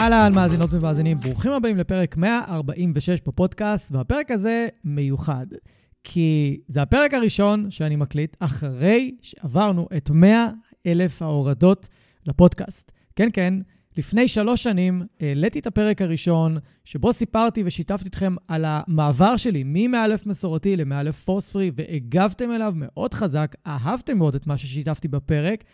אהלן, מאזינות ומאזינים, ברוכים הבאים לפרק 146 בפודקאסט, והפרק הזה מיוחד, כי זה הפרק הראשון שאני מקליט אחרי שעברנו את 100 אלף ההורדות לפודקאסט. כן, כן, לפני שלוש שנים העליתי את הפרק הראשון, שבו סיפרתי ושיתפתי אתכם על המעבר שלי ממאלף מסורתי למאלף force free, והגבתם אליו מאוד חזק, אהבתם מאוד את מה ששיתפתי בפרק,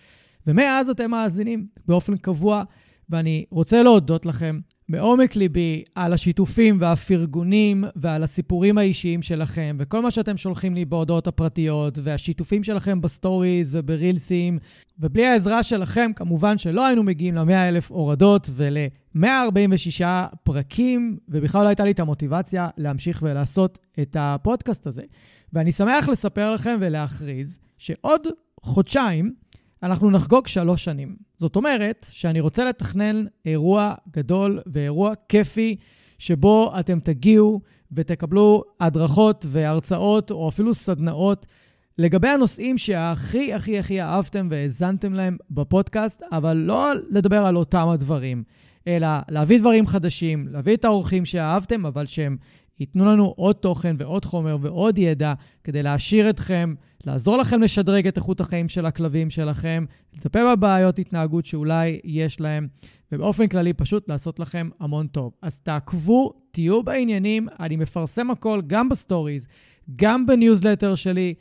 ומאז אתם מאזינים באופן קבוע. ואני רוצה להודות לכם מעומק ליבי על השיתופים והפרגונים ועל הסיפורים האישיים שלכם וכל מה שאתם שולחים לי בהודעות הפרטיות והשיתופים שלכם בסטוריז וברילסים. ובלי העזרה שלכם, כמובן שלא היינו מגיעים ל-100 אלף הורדות ול-146 פרקים, ובכלל לא הייתה לי את המוטיבציה להמשיך ולעשות את הפודקאסט הזה. ואני שמח לספר לכם ולהכריז שעוד חודשיים, אנחנו נחגוג שלוש שנים. זאת אומרת שאני רוצה לתכנן אירוע גדול ואירוע כיפי, שבו אתם תגיעו ותקבלו הדרכות והרצאות, או אפילו סדנאות, לגבי הנושאים שהכי הכי הכי אהבתם והאזנתם להם בפודקאסט, אבל לא לדבר על אותם הדברים, אלא להביא דברים חדשים, להביא את האורחים שאהבתם, אבל שהם ייתנו לנו עוד תוכן ועוד חומר ועוד ידע כדי להעשיר אתכם, לעזור לכם לשדרג את איכות החיים של הכלבים שלכם, לטפל בבעיות התנהגות שאולי יש להם, ובאופן כללי פשוט לעשות לכם המון טוב. אז תעקבו, תהיו בעניינים, אני מפרסם הכל גם בסטוריז, גם בניוזלטר שלי,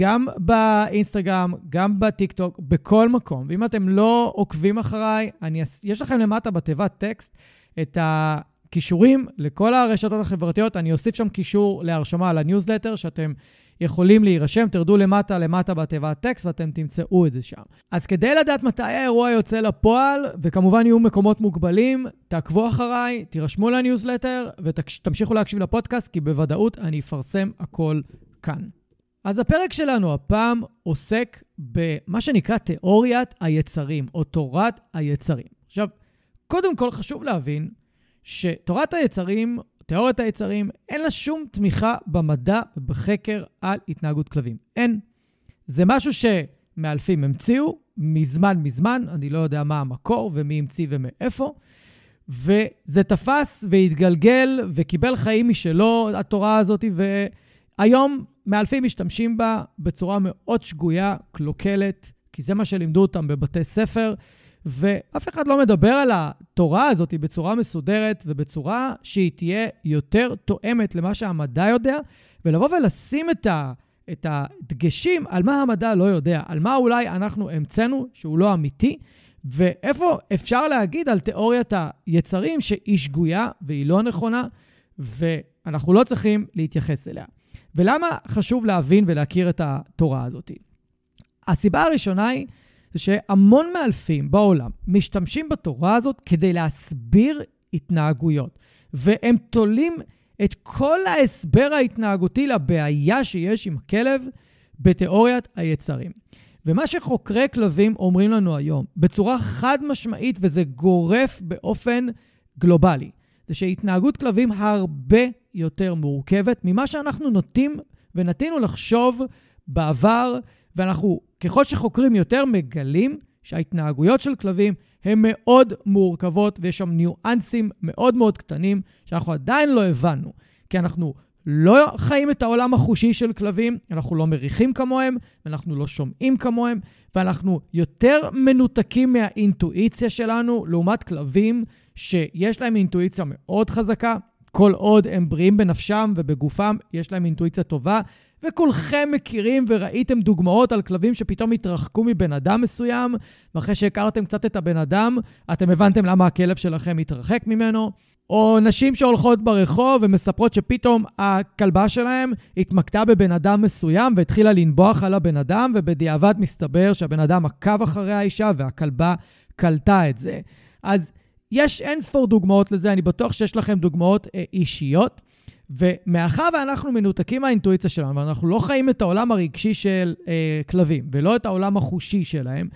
גם באינסטגרם, גם בטיקטוק, בכל מקום. ואם אתם לא עוקבים אחריי, אני, יש לכם למטה בתיבת טקסט את ה... קישורים לכל הרשתות החברתיות, אני אוסיף שם קישור להרשמה לניוזלטר, שאתם יכולים להירשם, תרדו למטה למטה בתיבת טקסט ואתם תמצאו את זה שם. אז כדי לדעת מתי האירוע יוצא לפועל, וכמובן יהיו מקומות מוגבלים, תעקבו אחריי, תירשמו לניוזלטר ותמשיכו להקשיב לפודקאסט, כי בוודאות אני אפרסם הכל כאן. אז הפרק שלנו הפעם עוסק במה שנקרא תיאוריית היצרים, או תורת היצרים. עכשיו, קודם כל חשוב להבין שתורת היצרים, תיאוריית היצרים, אין לה שום תמיכה במדע ובחקר על התנהגות כלבים. אין. זה משהו שמאלפים המציאו מזמן מזמן, אני לא יודע מה המקור ומי המציא ומאיפה, וזה תפס והתגלגל וקיבל חיים משלו, התורה הזאת, והיום מאלפים משתמשים בה בצורה מאוד שגויה, קלוקלת, כי זה מה שלימדו אותם בבתי ספר. ואף אחד לא מדבר על התורה הזאת בצורה מסודרת ובצורה שהיא תהיה יותר תואמת למה שהמדע יודע, ולבוא ולשים את, ה, את הדגשים על מה המדע לא יודע, על מה אולי אנחנו המצאנו שהוא לא אמיתי, ואיפה אפשר להגיד על תיאוריית היצרים שהיא שגויה והיא לא נכונה, ואנחנו לא צריכים להתייחס אליה. ולמה חשוב להבין ולהכיר את התורה הזאת? הסיבה הראשונה היא זה שהמון מאלפים בעולם משתמשים בתורה הזאת כדי להסביר התנהגויות, והם תולים את כל ההסבר ההתנהגותי לבעיה שיש עם הכלב בתיאוריית היצרים. ומה שחוקרי כלבים אומרים לנו היום, בצורה חד משמעית, וזה גורף באופן גלובלי, זה שהתנהגות כלבים הרבה יותר מורכבת ממה שאנחנו נוטים ונטינו לחשוב בעבר ואנחנו, ככל שחוקרים יותר, מגלים שההתנהגויות של כלבים הן מאוד מורכבות, ויש שם ניואנסים מאוד מאוד קטנים שאנחנו עדיין לא הבנו, כי אנחנו לא חיים את העולם החושי של כלבים, אנחנו לא מריחים כמוהם, ואנחנו לא שומעים כמוהם, ואנחנו יותר מנותקים מהאינטואיציה שלנו, לעומת כלבים שיש להם אינטואיציה מאוד חזקה. כל עוד הם בריאים בנפשם ובגופם, יש להם אינטואיציה טובה. וכולכם מכירים וראיתם דוגמאות על כלבים שפתאום התרחקו מבן אדם מסוים, ואחרי שהכרתם קצת את הבן אדם, אתם הבנתם למה הכלב שלכם התרחק ממנו. או נשים שהולכות ברחוב ומספרות שפתאום הכלבה שלהם התמקדה בבן אדם מסוים והתחילה לנבוח על הבן אדם, ובדיעבד מסתבר שהבן אדם עקב אחרי האישה והכלבה קלטה את זה. אז יש אין ספור דוגמאות לזה, אני בטוח שיש לכם דוגמאות אה, אישיות. ומאחר ואנחנו מנותקים מהאינטואיציה שלנו, ואנחנו לא חיים את העולם הרגשי של אה, כלבים, ולא את העולם החושי שלהם,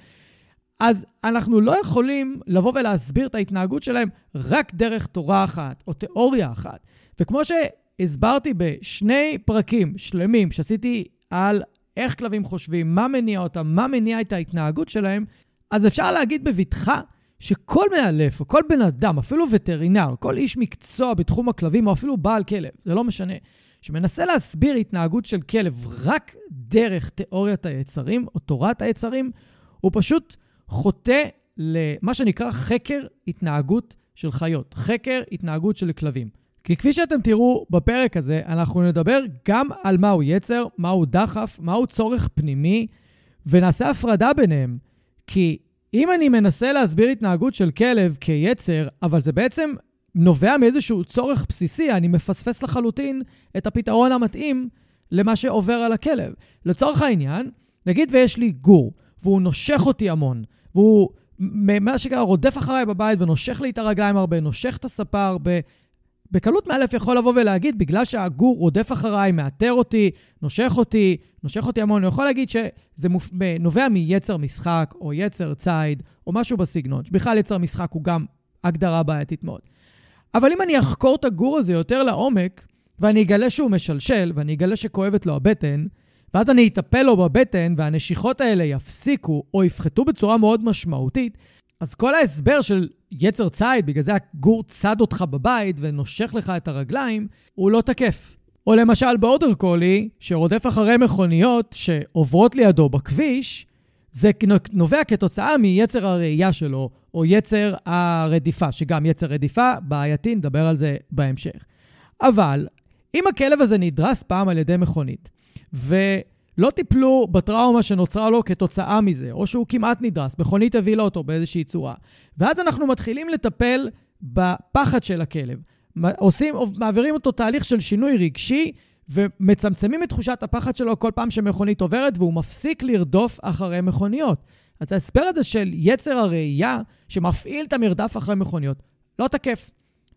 אז אנחנו לא יכולים לבוא ולהסביר את ההתנהגות שלהם רק דרך תורה אחת או תיאוריה אחת. וכמו שהסברתי בשני פרקים שלמים שעשיתי על איך כלבים חושבים, מה מניע אותם, מה מניע את ההתנהגות שלהם, אז אפשר להגיד בבטחה שכל מאלף, או כל בן אדם, אפילו וטרינר, כל איש מקצוע בתחום הכלבים, או אפילו בעל כלב, זה לא משנה, שמנסה להסביר התנהגות של כלב רק דרך תיאוריית היצרים, או תורת היצרים, הוא פשוט חוטא למה שנקרא חקר התנהגות של חיות, חקר התנהגות של כלבים. כי כפי שאתם תראו בפרק הזה, אנחנו נדבר גם על מהו יצר, מהו דחף, מהו צורך פנימי, ונעשה הפרדה ביניהם. כי אם אני מנסה להסביר התנהגות של כלב כיצר, אבל זה בעצם נובע מאיזשהו צורך בסיסי, אני מפספס לחלוטין את הפתרון המתאים למה שעובר על הכלב. לצורך העניין, נגיד ויש לי גור, והוא נושך אותי המון, והוא, מה שקרה, רודף אחריי בבית ונושך לי את הרגליים הרבה, נושך את הספה הרבה. בקלות מאלף יכול לבוא ולהגיד, בגלל שהגור רודף אחריי, מאתר אותי, נושך אותי, נושך אותי המון, הוא יכול להגיד שזה מופ... נובע מיצר משחק, או יצר ציד, או משהו בסגנון. שבכלל יצר משחק הוא גם הגדרה בעייתית מאוד. אבל אם אני אחקור את הגור הזה יותר לעומק, ואני אגלה שהוא משלשל, ואני אגלה שכואבת לו הבטן, ואז אני אטפל לו בבטן, והנשיכות האלה יפסיקו או יפחתו בצורה מאוד משמעותית, אז כל ההסבר של יצר ציד, בגלל זה הגור צד אותך בבית ונושך לך את הרגליים, הוא לא תקף. או למשל באודר קולי, שרודף אחרי מכוניות שעוברות לידו בכביש, זה נובע כתוצאה מיצר הראייה שלו, או יצר הרדיפה, שגם יצר רדיפה בעייתי, נדבר על זה בהמשך. אבל אם הכלב הזה נדרס פעם על ידי מכונית, ולא טיפלו בטראומה שנוצרה לו כתוצאה מזה, או שהוא כמעט נדרס, מכונית הבילה אותו באיזושהי צורה. ואז אנחנו מתחילים לטפל בפחד של הכלב. עושים, מעבירים אותו תהליך של שינוי רגשי, ומצמצמים את תחושת הפחד שלו כל פעם שמכונית עוברת, והוא מפסיק לרדוף אחרי מכוניות. אז ההסבר הזה של יצר הראייה, שמפעיל את המרדף אחרי מכוניות, לא תקף.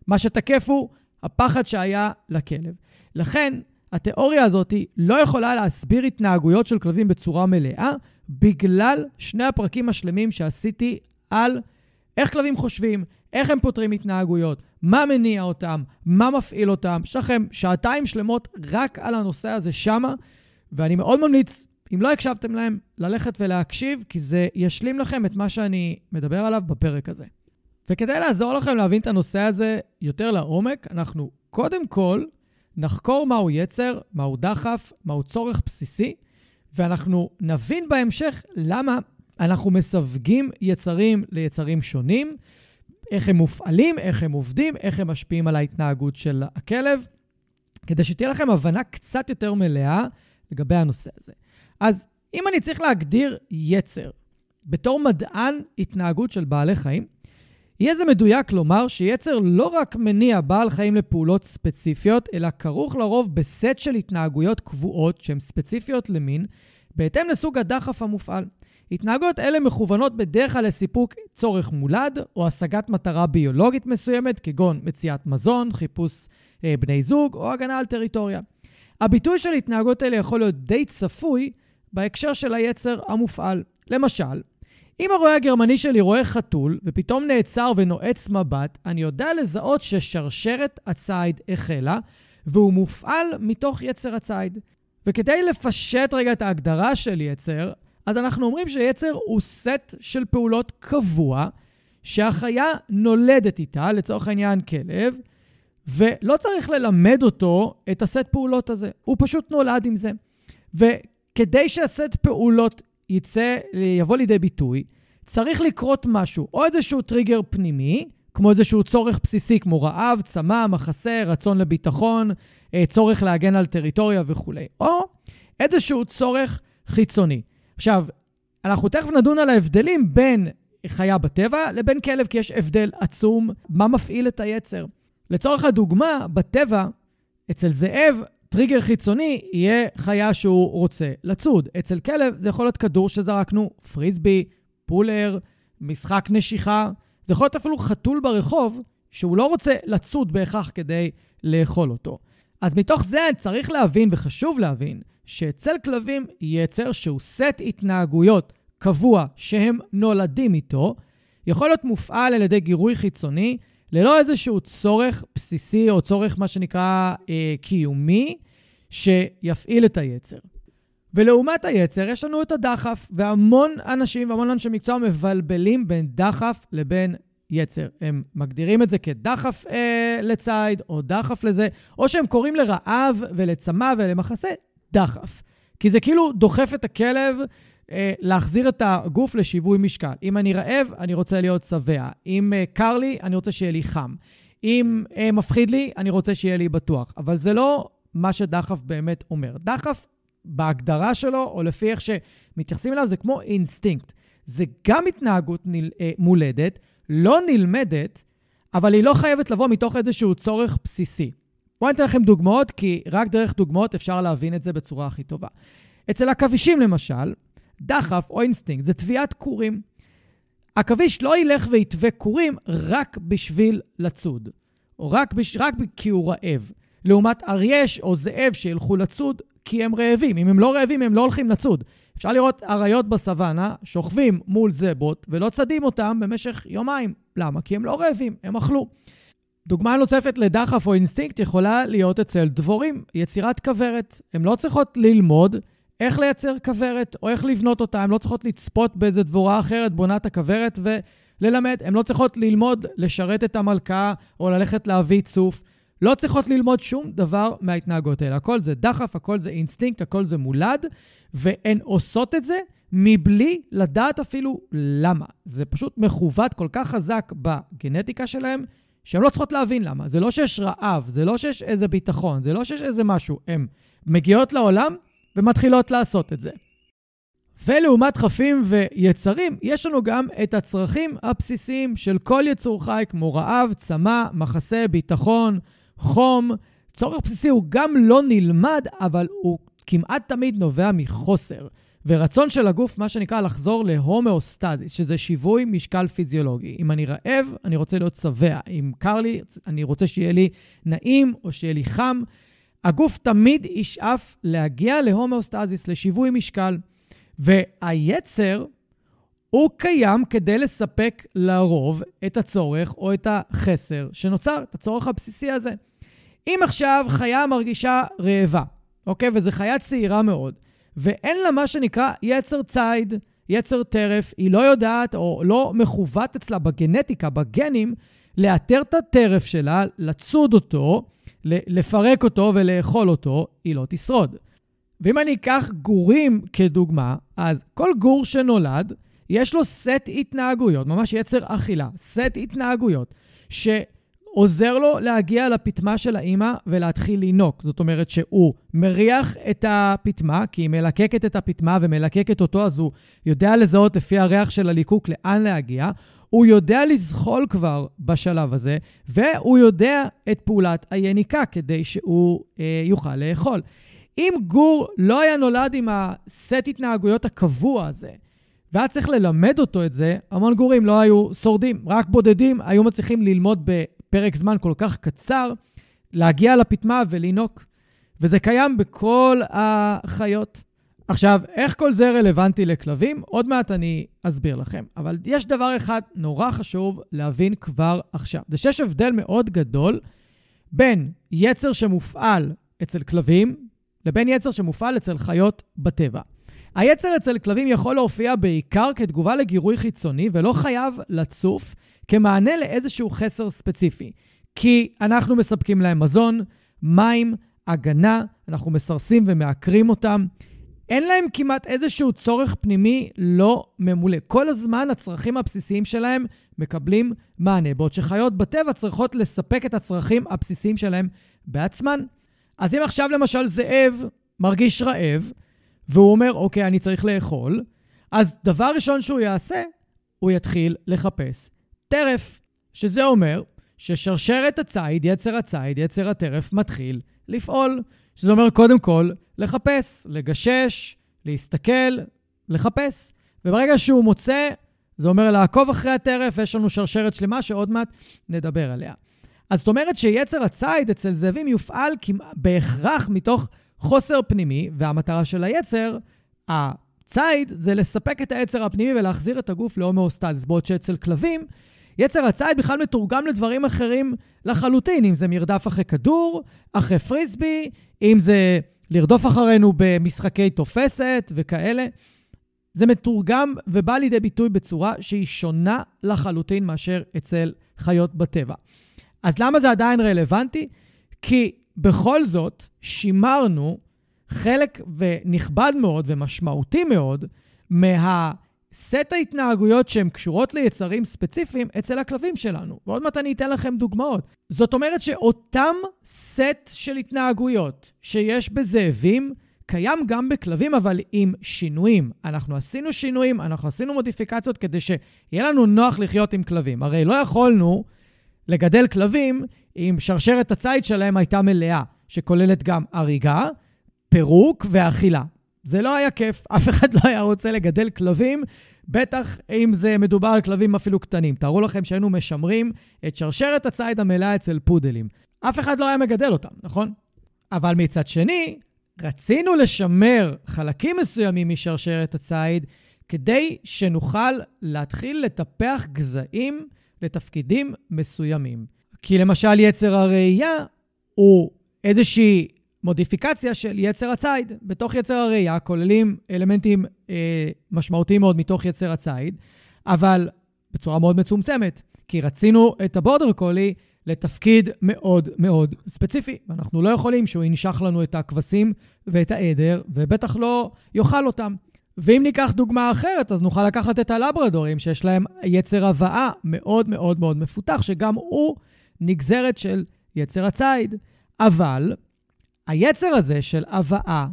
מה שתקף הוא הפחד שהיה לכלב. לכן, התיאוריה הזאת לא יכולה להסביר התנהגויות של כלבים בצורה מלאה, בגלל שני הפרקים השלמים שעשיתי על איך כלבים חושבים, איך הם פותרים התנהגויות, מה מניע אותם, מה מפעיל אותם. יש לכם שעתיים שלמות רק על הנושא הזה שמה, ואני מאוד ממליץ, אם לא הקשבתם להם, ללכת ולהקשיב, כי זה ישלים לכם את מה שאני מדבר עליו בפרק הזה. וכדי לעזור לכם להבין את הנושא הזה יותר לעומק, אנחנו קודם כל נחקור מהו יצר, מהו דחף, מהו צורך בסיסי, ואנחנו נבין בהמשך למה אנחנו מסווגים יצרים ליצרים שונים, איך הם מופעלים, איך הם עובדים, איך הם משפיעים על ההתנהגות של הכלב, כדי שתהיה לכם הבנה קצת יותר מלאה לגבי הנושא הזה. אז אם אני צריך להגדיר יצר בתור מדען התנהגות של בעלי חיים, יהיה זה מדויק לומר שיצר לא רק מניע בעל חיים לפעולות ספציפיות, אלא כרוך לרוב בסט של התנהגויות קבועות שהן ספציפיות למין, בהתאם לסוג הדחף המופעל. התנהגויות אלה מכוונות בדרך כלל לסיפוק צורך מולד או השגת מטרה ביולוגית מסוימת, כגון מציאת מזון, חיפוש אה, בני זוג או הגנה על טריטוריה. הביטוי של התנהגויות אלה יכול להיות די צפוי בהקשר של היצר המופעל. למשל, אם הרועה הגרמני שלי רואה חתול ופתאום נעצר ונועץ מבט, אני יודע לזהות ששרשרת הציד החלה והוא מופעל מתוך יצר הציד. וכדי לפשט רגע את ההגדרה של יצר, אז אנחנו אומרים שיצר הוא סט של פעולות קבוע שהחיה נולדת איתה, לצורך העניין כלב, ולא צריך ללמד אותו את הסט פעולות הזה, הוא פשוט נולד עם זה. וכדי שהסט פעולות יצא, יבוא לידי ביטוי, צריך לקרות משהו, או איזשהו טריגר פנימי, כמו איזשהו צורך בסיסי, כמו רעב, צמא, מחסה, רצון לביטחון, אה, צורך להגן על טריטוריה וכולי, או איזשהו צורך חיצוני. עכשיו, אנחנו תכף נדון על ההבדלים בין חיה בטבע לבין כלב, כי יש הבדל עצום מה מפעיל את היצר. לצורך הדוגמה, בטבע, אצל זאב, טריגר חיצוני יהיה חיה שהוא רוצה לצוד. אצל כלב זה יכול להיות כדור שזרקנו, פריסבי, פולר, משחק נשיכה. זה יכול להיות אפילו חתול ברחוב, שהוא לא רוצה לצוד בהכרח כדי לאכול אותו. אז מתוך זה צריך להבין, וחשוב להבין, שאצל כלבים יצר שהוא סט התנהגויות קבוע שהם נולדים איתו, יכול להיות מופעל על ידי גירוי חיצוני, ללא איזשהו צורך בסיסי או צורך, מה שנקרא, אה, קיומי, שיפעיל את היצר. ולעומת היצר, יש לנו את הדחף, והמון אנשים והמון אנשי מקצוע מבלבלים בין דחף לבין יצר. הם מגדירים את זה כדחף אה, לציד, או דחף לזה, או שהם קוראים לרעב ולצמא ולמחסה דחף. כי זה כאילו דוחף את הכלב אה, להחזיר את הגוף לשיווי משקל. אם אני רעב, אני רוצה להיות שבע. אם אה, קר לי, אני רוצה שיהיה לי חם. אם אה, מפחיד לי, אני רוצה שיהיה לי בטוח. אבל זה לא מה שדחף באמת אומר. דחף בהגדרה שלו, או לפי איך שמתייחסים אליו, זה כמו אינסטינקט. זה גם התנהגות ניל, אה, מולדת, לא נלמדת, אבל היא לא חייבת לבוא מתוך איזשהו צורך בסיסי. בואו אני אתן לכם דוגמאות, כי רק דרך דוגמאות אפשר להבין את זה בצורה הכי טובה. אצל עכבישים למשל, דחף או אינסטינקט זה טוויית קורים. עכביש לא ילך ויטווה קורים רק בשביל לצוד, או רק, בש... רק כי הוא רעב. לעומת אריה או זאב שילכו לצוד כי הם רעבים. אם הם לא רעבים, הם לא הולכים לצוד. אפשר לראות אריות בסוואנה שוכבים מול זברות ולא צדים אותם במשך יומיים. למה? כי הם לא רעבים, הם אכלו. דוגמה נוספת לדחף או אינסטינקט יכולה להיות אצל דבורים, יצירת כוורת. הן לא צריכות ללמוד איך לייצר כוורת או איך לבנות אותה, הן לא צריכות לצפות באיזה דבורה אחרת בונה את הכוורת וללמוד. הן לא צריכות ללמוד לשרת את המלכה או ללכת להביא צוף. לא צריכות ללמוד שום דבר מההתנהגות האלה. הכל זה דחף, הכל זה אינסטינקט, הכל זה מולד, והן עושות את זה מבלי לדעת אפילו למה. זה פשוט מכוות כל כך חזק בגנטיקה שלהם, שהן לא צריכות להבין למה. זה לא שיש רעב, זה לא שיש איזה ביטחון, זה לא שיש איזה משהו. הן מגיעות לעולם ומתחילות לעשות את זה. ולעומת חפים ויצרים, יש לנו גם את הצרכים הבסיסיים של כל יצור חי, כמו רעב, צמא, מחסה, ביטחון, חום. צורך בסיסי הוא גם לא נלמד, אבל הוא כמעט תמיד נובע מחוסר. ורצון של הגוף, מה שנקרא, לחזור להומאוסטזיס, שזה שיווי משקל פיזיולוגי. אם אני רעב, אני רוצה להיות שבע. אם קר לי, אני רוצה שיהיה לי נעים או שיהיה לי חם. הגוף תמיד ישאף להגיע להומאוסטזיס, לשיווי משקל. והיצר, הוא קיים כדי לספק לרוב את הצורך או את החסר שנוצר, את הצורך הבסיסי הזה. אם עכשיו חיה מרגישה רעבה, אוקיי? וזו חיה צעירה מאוד, ואין לה מה שנקרא יצר ציד, יצר טרף, היא לא יודעת או לא מכוות אצלה בגנטיקה, בגנים, לאתר את הטרף שלה, לצוד אותו, לפרק אותו ולאכול אותו, היא לא תשרוד. ואם אני אקח גורים כדוגמה, אז כל גור שנולד, יש לו סט התנהגויות, ממש יצר אכילה, סט התנהגויות, שעוזר לו להגיע לפטמה של האימא ולהתחיל לינוק. זאת אומרת שהוא מריח את הפטמה, כי היא מלקקת את הפטמה ומלקקת אותו, אז הוא יודע לזהות לפי הריח של הליקוק לאן להגיע. הוא יודע לזחול כבר בשלב הזה, והוא יודע את פעולת היניקה כדי שהוא אה, יוכל לאכול. אם גור לא היה נולד עם הסט התנהגויות הקבוע הזה, והיה צריך ללמד אותו את זה, המון גורים לא היו שורדים. רק בודדים היו מצליחים ללמוד בפרק זמן כל כך קצר, להגיע לפטמה ולינוק. וזה קיים בכל החיות. עכשיו, איך כל זה רלוונטי לכלבים? עוד מעט אני אסביר לכם. אבל יש דבר אחד נורא חשוב להבין כבר עכשיו. זה שיש הבדל מאוד גדול בין יצר שמופעל אצל כלבים לבין יצר שמופעל אצל חיות בטבע. היצר אצל כלבים יכול להופיע בעיקר כתגובה לגירוי חיצוני ולא חייב לצוף כמענה לאיזשהו חסר ספציפי. כי אנחנו מספקים להם מזון, מים, הגנה, אנחנו מסרסים ומעקרים אותם. אין להם כמעט איזשהו צורך פנימי לא ממולא. כל הזמן הצרכים הבסיסיים שלהם מקבלים מענה, בעוד שחיות בטבע צריכות לספק את הצרכים הבסיסיים שלהם בעצמן. אז אם עכשיו למשל זאב מרגיש רעב, והוא אומר, אוקיי, אני צריך לאכול, אז דבר ראשון שהוא יעשה, הוא יתחיל לחפש טרף, שזה אומר ששרשרת הציד, יצר הציד, יצר הטרף, מתחיל לפעול. שזה אומר קודם כל לחפש, לגשש, להסתכל, לחפש. וברגע שהוא מוצא, זה אומר לעקוב אחרי הטרף, יש לנו שרשרת שלמה שעוד מעט נדבר עליה. אז זאת אומרת שיצר הציד אצל זאבים יופעל בהכרח מתוך חוסר פנימי, והמטרה של היצר, הציד, זה לספק את היצר הפנימי ולהחזיר את הגוף להומאוסטז. בעוד שאצל כלבים, יצר הציד בכלל מתורגם לדברים אחרים לחלוטין, אם זה מרדף אחרי כדור, אחרי פריסבי, אם זה לרדוף אחרינו במשחקי תופסת וכאלה. זה מתורגם ובא לידי ביטוי בצורה שהיא שונה לחלוטין מאשר אצל חיות בטבע. אז למה זה עדיין רלוונטי? כי בכל זאת שימרנו חלק נכבד מאוד ומשמעותי מאוד מה... סט ההתנהגויות שהן קשורות ליצרים ספציפיים אצל הכלבים שלנו. ועוד מעט אני אתן לכם דוגמאות. זאת אומרת שאותם סט של התנהגויות שיש בזאבים, קיים גם בכלבים, אבל עם שינויים. אנחנו עשינו שינויים, אנחנו עשינו מודיפיקציות כדי שיהיה לנו נוח לחיות עם כלבים. הרי לא יכולנו לגדל כלבים אם שרשרת הציד שלהם הייתה מלאה, שכוללת גם הריגה, פירוק ואכילה. זה לא היה כיף, אף אחד לא היה רוצה לגדל כלבים, בטח אם זה מדובר על כלבים אפילו קטנים. תארו לכם שהיינו משמרים את שרשרת הציד המלאה אצל פודלים. אף אחד לא היה מגדל אותם, נכון? אבל מצד שני, רצינו לשמר חלקים מסוימים משרשרת הציד כדי שנוכל להתחיל לטפח גזעים לתפקידים מסוימים. כי למשל יצר הראייה הוא איזושהי מודיפיקציה של יצר הציד. בתוך יצר הראייה כוללים אלמנטים אה, משמעותיים מאוד מתוך יצר הציד, אבל בצורה מאוד מצומצמת, כי רצינו את הבורדר קולי לתפקיד מאוד מאוד ספציפי. ואנחנו לא יכולים שהוא ינשך לנו את הכבשים ואת העדר, ובטח לא יאכל אותם. ואם ניקח דוגמה אחרת, אז נוכל לקחת את הלברדורים, שיש להם יצר הבאה מאוד מאוד מאוד מפותח, שגם הוא נגזרת של יצר הציד. אבל היצר הזה של הבאה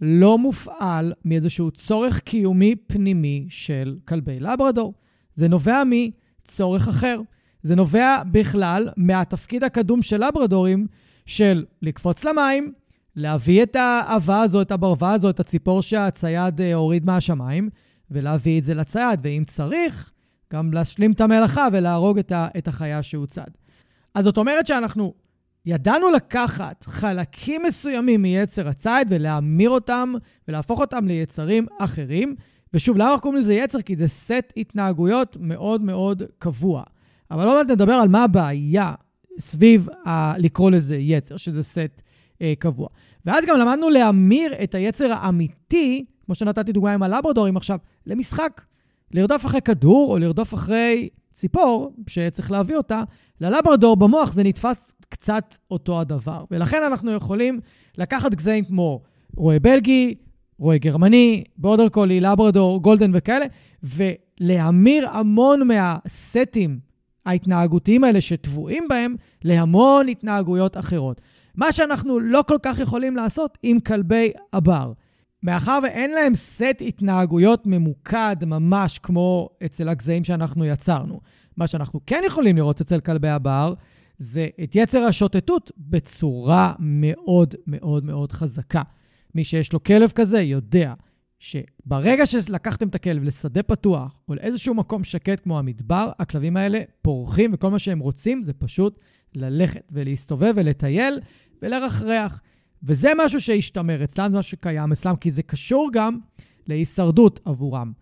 לא מופעל מאיזשהו צורך קיומי פנימי של כלבי לברדור. זה נובע מצורך אחר. זה נובע בכלל מהתפקיד הקדום של לברדורים של לקפוץ למים, להביא את האהבה הזו, את הברווה הזו, את הציפור שהצייד אה, הוריד מהשמיים, ולהביא את זה לצייד, ואם צריך, גם להשלים את המלאכה ולהרוג את החיה שהוצד. אז זאת אומרת שאנחנו ידענו לקחת חלקים מסוימים מיצר הציד ולהמיר אותם ולהפוך אותם ליצרים אחרים. ושוב, למה אנחנו קוראים לזה יצר? כי זה סט התנהגויות מאוד מאוד קבוע. אבל עוד מעט נדבר על מה הבעיה סביב ה- לקרוא לזה יצר, שזה סט אה, קבוע. ואז גם למדנו להמיר את היצר האמיתי, כמו שנתתי דוגמה עם הלברדורים עכשיו, למשחק. לרדוף אחרי כדור או לרדוף אחרי ציפור, שצריך להביא אותה, ללברדור במוח זה נתפס קצת אותו הדבר. ולכן אנחנו יכולים לקחת גזעים כמו רועה בלגי, רועה גרמני, בורדר קולי, לברדור, גולדן וכאלה, ולהמיר המון מהסטים ההתנהגותיים האלה שטבועים בהם להמון התנהגויות אחרות. מה שאנחנו לא כל כך יכולים לעשות עם כלבי הבר. מאחר ואין להם סט התנהגויות ממוקד ממש כמו אצל הגזעים שאנחנו יצרנו. מה שאנחנו כן יכולים לראות אצל כלבי הבר, זה את יצר השוטטות בצורה מאוד מאוד מאוד חזקה. מי שיש לו כלב כזה יודע שברגע שלקחתם את הכלב לשדה פתוח או לאיזשהו מקום שקט כמו המדבר, הכלבים האלה פורחים וכל מה שהם רוצים זה פשוט ללכת ולהסתובב ולטייל ולרחרח. וזה משהו שהשתמר אצלם, זה משהו שקיים אצלם, כי זה קשור גם להישרדות עבורם.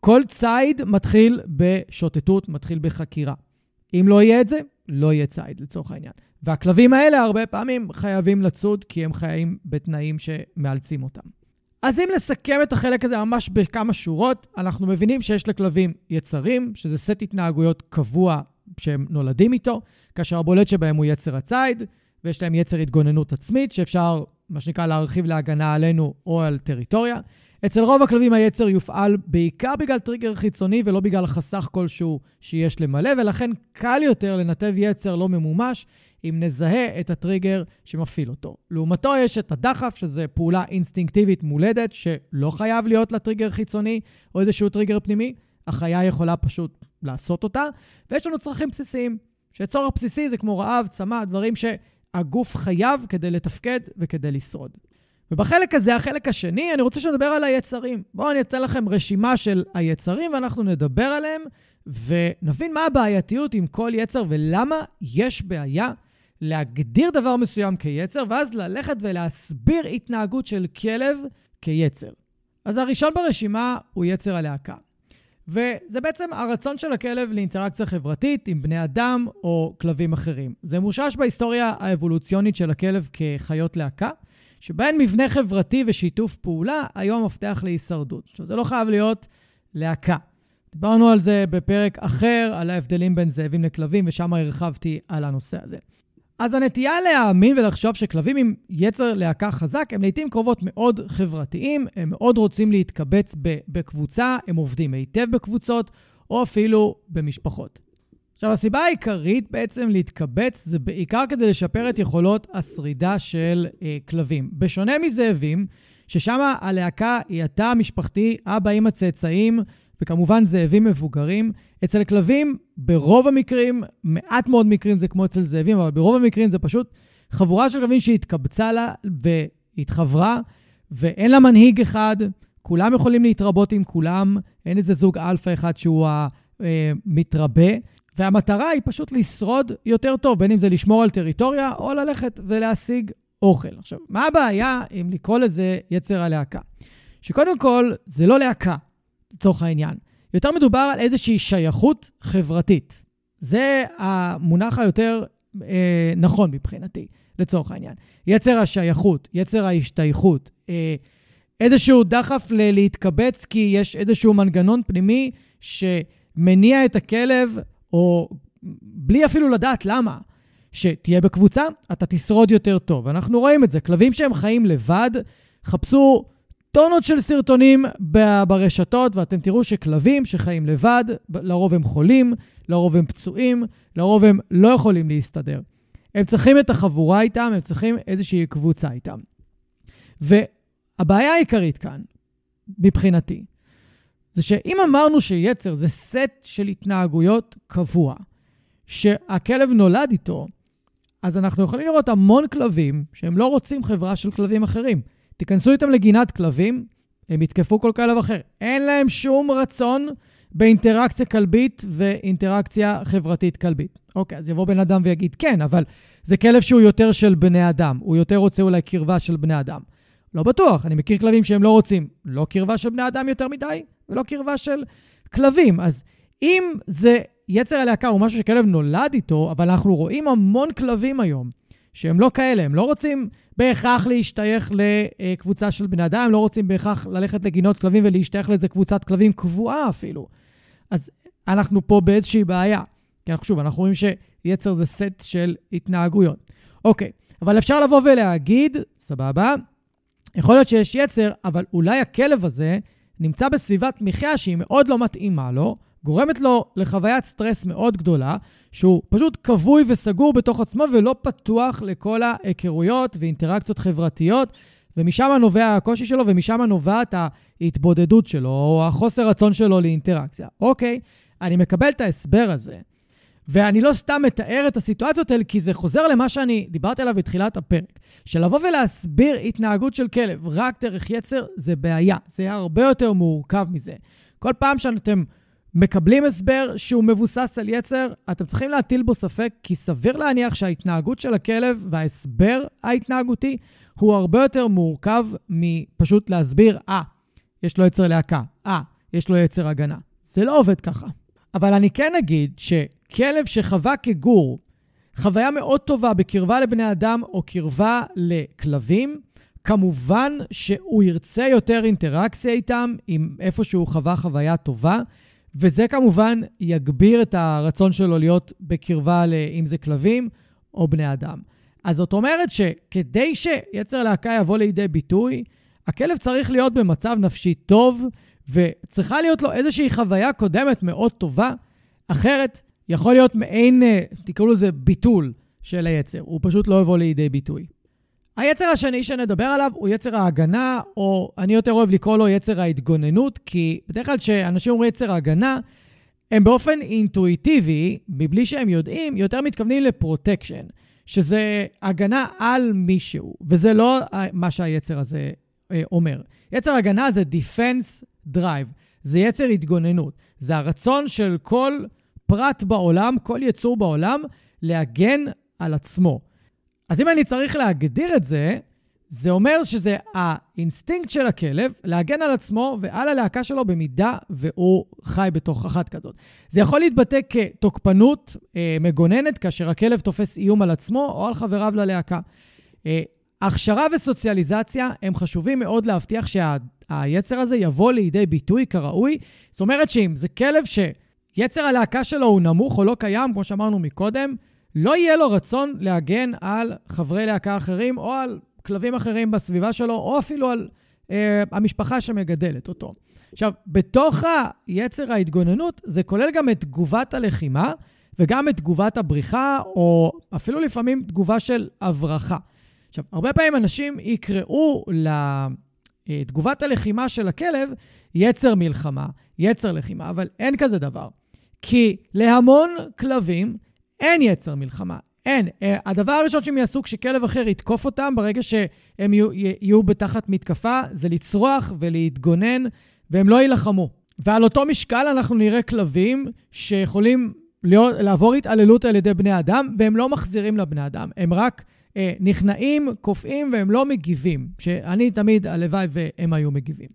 כל ציד מתחיל בשוטטות, מתחיל בחקירה. אם לא יהיה את זה, לא יהיה ציד לצורך העניין. והכלבים האלה הרבה פעמים חייבים לצוד כי הם חיים בתנאים שמאלצים אותם. אז אם לסכם את החלק הזה ממש בכמה שורות, אנחנו מבינים שיש לכלבים יצרים, שזה סט התנהגויות קבוע שהם נולדים איתו, כאשר הבולט שבהם הוא יצר הציד, ויש להם יצר התגוננות עצמית, שאפשר, מה שנקרא, להרחיב להגנה עלינו או על טריטוריה. אצל רוב הכלבים היצר יופעל בעיקר בגלל טריגר חיצוני ולא בגלל חסך כלשהו שיש למלא, ולכן קל יותר לנתב יצר לא ממומש אם נזהה את הטריגר שמפעיל אותו. לעומתו יש את הדחף, שזה פעולה אינסטינקטיבית מולדת, שלא חייב להיות לה טריגר חיצוני או איזשהו טריגר פנימי, החיה יכולה פשוט לעשות אותה, ויש לנו צרכים בסיסיים, שצורך בסיסי זה כמו רעב, צמא, דברים שהגוף חייב כדי לתפקד וכדי לשרוד. ובחלק הזה, החלק השני, אני רוצה שנדבר על היצרים. בואו אני אתן לכם רשימה של היצרים ואנחנו נדבר עליהם ונבין מה הבעייתיות עם כל יצר ולמה יש בעיה להגדיר דבר מסוים כיצר, ואז ללכת ולהסביר התנהגות של כלב כיצר. אז הראשון ברשימה הוא יצר הלהקה. וזה בעצם הרצון של הכלב לאינטראקציה חברתית עם בני אדם או כלבים אחרים. זה מושש בהיסטוריה האבולוציונית של הכלב כחיות להקה, שבהן מבנה חברתי ושיתוף פעולה היו המפתח להישרדות. עכשיו, זה לא חייב להיות להקה. דיברנו על זה בפרק אחר, על ההבדלים בין זאבים לכלבים, ושם הרחבתי על הנושא הזה. אז הנטייה להאמין ולחשוב שכלבים עם יצר להקה חזק הם לעיתים קרובות מאוד חברתיים, הם מאוד רוצים להתקבץ בקבוצה, הם עובדים היטב בקבוצות, או אפילו במשפחות. עכשיו, הסיבה העיקרית בעצם להתקבץ זה בעיקר כדי לשפר את יכולות השרידה של אה, כלבים. בשונה מזאבים, ששם הלהקה היא התא המשפחתי, אבא, אמא, צאצאים, וכמובן זאבים מבוגרים. אצל כלבים, ברוב המקרים, מעט מאוד מקרים זה כמו אצל זאבים, אבל ברוב המקרים זה פשוט חבורה של כלבים שהתקבצה לה והתחברה, ואין לה מנהיג אחד, כולם יכולים להתרבות עם כולם, אין איזה זוג אלפא אחד שהוא המתרבה. והמטרה היא פשוט לשרוד יותר טוב, בין אם זה לשמור על טריטוריה או ללכת ולהשיג אוכל. עכשיו, מה הבעיה אם לקרוא לזה יצר הלהקה? שקודם כל, זה לא להקה, לצורך העניין. יותר מדובר על איזושהי שייכות חברתית. זה המונח היותר אה, נכון מבחינתי, לצורך העניין. יצר השייכות, יצר ההשתייכות, אה, איזשהו דחף ל- להתקבץ כי יש איזשהו מנגנון פנימי שמניע את הכלב, או בלי אפילו לדעת למה, שתהיה בקבוצה, אתה תשרוד יותר טוב. אנחנו רואים את זה. כלבים שהם חיים לבד, חפשו טונות של סרטונים ברשתות, ואתם תראו שכלבים שחיים לבד, לרוב הם חולים, לרוב הם פצועים, לרוב הם לא יכולים להסתדר. הם צריכים את החבורה איתם, הם צריכים איזושהי קבוצה איתם. והבעיה העיקרית כאן, מבחינתי, זה שאם אמרנו שיצר זה סט של התנהגויות קבוע, שהכלב נולד איתו, אז אנחנו יכולים לראות המון כלבים שהם לא רוצים חברה של כלבים אחרים. תיכנסו איתם לגינת כלבים, הם יתקפו כל כלב אחר. אין להם שום רצון באינטראקציה כלבית ואינטראקציה חברתית כלבית. אוקיי, אז יבוא בן אדם ויגיד, כן, אבל זה כלב שהוא יותר של בני אדם, הוא יותר רוצה אולי קרבה של בני אדם. לא בטוח, אני מכיר כלבים שהם לא רוצים לא קרבה של בני אדם יותר מדי, ולא קרבה של כלבים. אז אם זה יצר הלהקה הוא משהו שכלב נולד איתו, אבל אנחנו רואים המון כלבים היום שהם לא כאלה, הם לא רוצים בהכרח להשתייך לקבוצה של בני אדם, לא רוצים בהכרח ללכת לגינות כלבים ולהשתייך לאיזה קבוצת כלבים קבועה אפילו. אז אנחנו פה באיזושהי בעיה. כי אנחנו שוב, אנחנו רואים שיצר זה סט של התנהגויות. אוקיי, אבל אפשר לבוא ולהגיד, סבבה, יכול להיות שיש יצר, אבל אולי הכלב הזה נמצא בסביבת מחיה שהיא מאוד לא מתאימה לו, גורמת לו לחוויית סטרס מאוד גדולה, שהוא פשוט כבוי וסגור בתוך עצמו ולא פתוח לכל ההיכרויות ואינטראקציות חברתיות, ומשם נובע הקושי שלו ומשם נובעת ההתבודדות שלו, או החוסר רצון שלו לאינטראקציה. אוקיי, אני מקבל את ההסבר הזה. ואני לא סתם מתאר את הסיטואציות האלה, כי זה חוזר למה שאני דיברתי עליו בתחילת הפרק. שלבוא ולהסביר התנהגות של כלב רק דרך יצר, זה בעיה. זה הרבה יותר מורכב מזה. כל פעם שאתם מקבלים הסבר שהוא מבוסס על יצר, אתם צריכים להטיל בו ספק, כי סביר להניח שההתנהגות של הכלב וההסבר ההתנהגותי הוא הרבה יותר מורכב מפשוט להסביר, אה, ah, יש לו יצר להקה, אה, ah, יש לו יצר הגנה. זה לא עובד ככה. אבל אני כן אגיד שכלב שחווה כגור חוויה מאוד טובה בקרבה לבני אדם או קרבה לכלבים, כמובן שהוא ירצה יותר אינטראקציה איתם, עם איפה שהוא חווה חוויה טובה, וזה כמובן יגביר את הרצון שלו להיות בקרבה, אם זה כלבים או בני אדם. אז זאת אומרת שכדי שיצר להקה יבוא לידי ביטוי, הכלב צריך להיות במצב נפשי טוב, וצריכה להיות לו איזושהי חוויה קודמת מאוד טובה, אחרת יכול להיות מעין, אה, תקראו לזה ביטול של היצר, הוא פשוט לא יבוא לידי ביטוי. היצר השני שנדבר עליו הוא יצר ההגנה, או אני יותר אוהב לקרוא לו יצר ההתגוננות, כי בדרך כלל כשאנשים אומרים יצר ההגנה, הם באופן אינטואיטיבי, מבלי שהם יודעים, יותר מתכוונים לפרוטקשן, שזה הגנה על מישהו, וזה לא מה שהיצר הזה אה, אומר. יצר הגנה זה Defense Drive, זה יצר התגוננות. זה הרצון של כל פרט בעולם, כל יצור בעולם, להגן על עצמו. אז אם אני צריך להגדיר את זה, זה אומר שזה האינסטינקט של הכלב להגן על עצמו ועל הלהקה שלו במידה והוא חי בתוך אחת כזאת. זה יכול להתבטא כתוקפנות אה, מגוננת כאשר הכלב תופס איום על עצמו או על חבריו ללהקה. אה, הכשרה וסוציאליזציה הם חשובים מאוד להבטיח שהיצר הזה יבוא לידי ביטוי כראוי. זאת אומרת שאם זה כלב שיצר הלהקה שלו הוא נמוך או לא קיים, כמו שאמרנו מקודם, לא יהיה לו רצון להגן על חברי להקה אחרים או על כלבים אחרים בסביבה שלו, או אפילו על אה, המשפחה שמגדלת אותו. עכשיו, בתוך היצר ההתגוננות, זה כולל גם את תגובת הלחימה וגם את תגובת הבריחה, או אפילו לפעמים תגובה של הברחה. עכשיו, הרבה פעמים אנשים יקראו לתגובת הלחימה של הכלב יצר מלחמה, יצר לחימה, אבל אין כזה דבר. כי להמון כלבים אין יצר מלחמה, אין. אה, הדבר הראשון שהם יעשו כשכלב אחר יתקוף אותם ברגע שהם יהיו, יהיו בתחת מתקפה, זה לצרוח ולהתגונן, והם לא יילחמו. ועל אותו משקל אנחנו נראה כלבים שיכולים להיות, לעבור התעללות על ידי בני אדם, והם לא מחזירים לבני אדם. הם רק אה, נכנעים, קופאים, והם לא מגיבים. שאני תמיד, הלוואי והם היו מגיבים.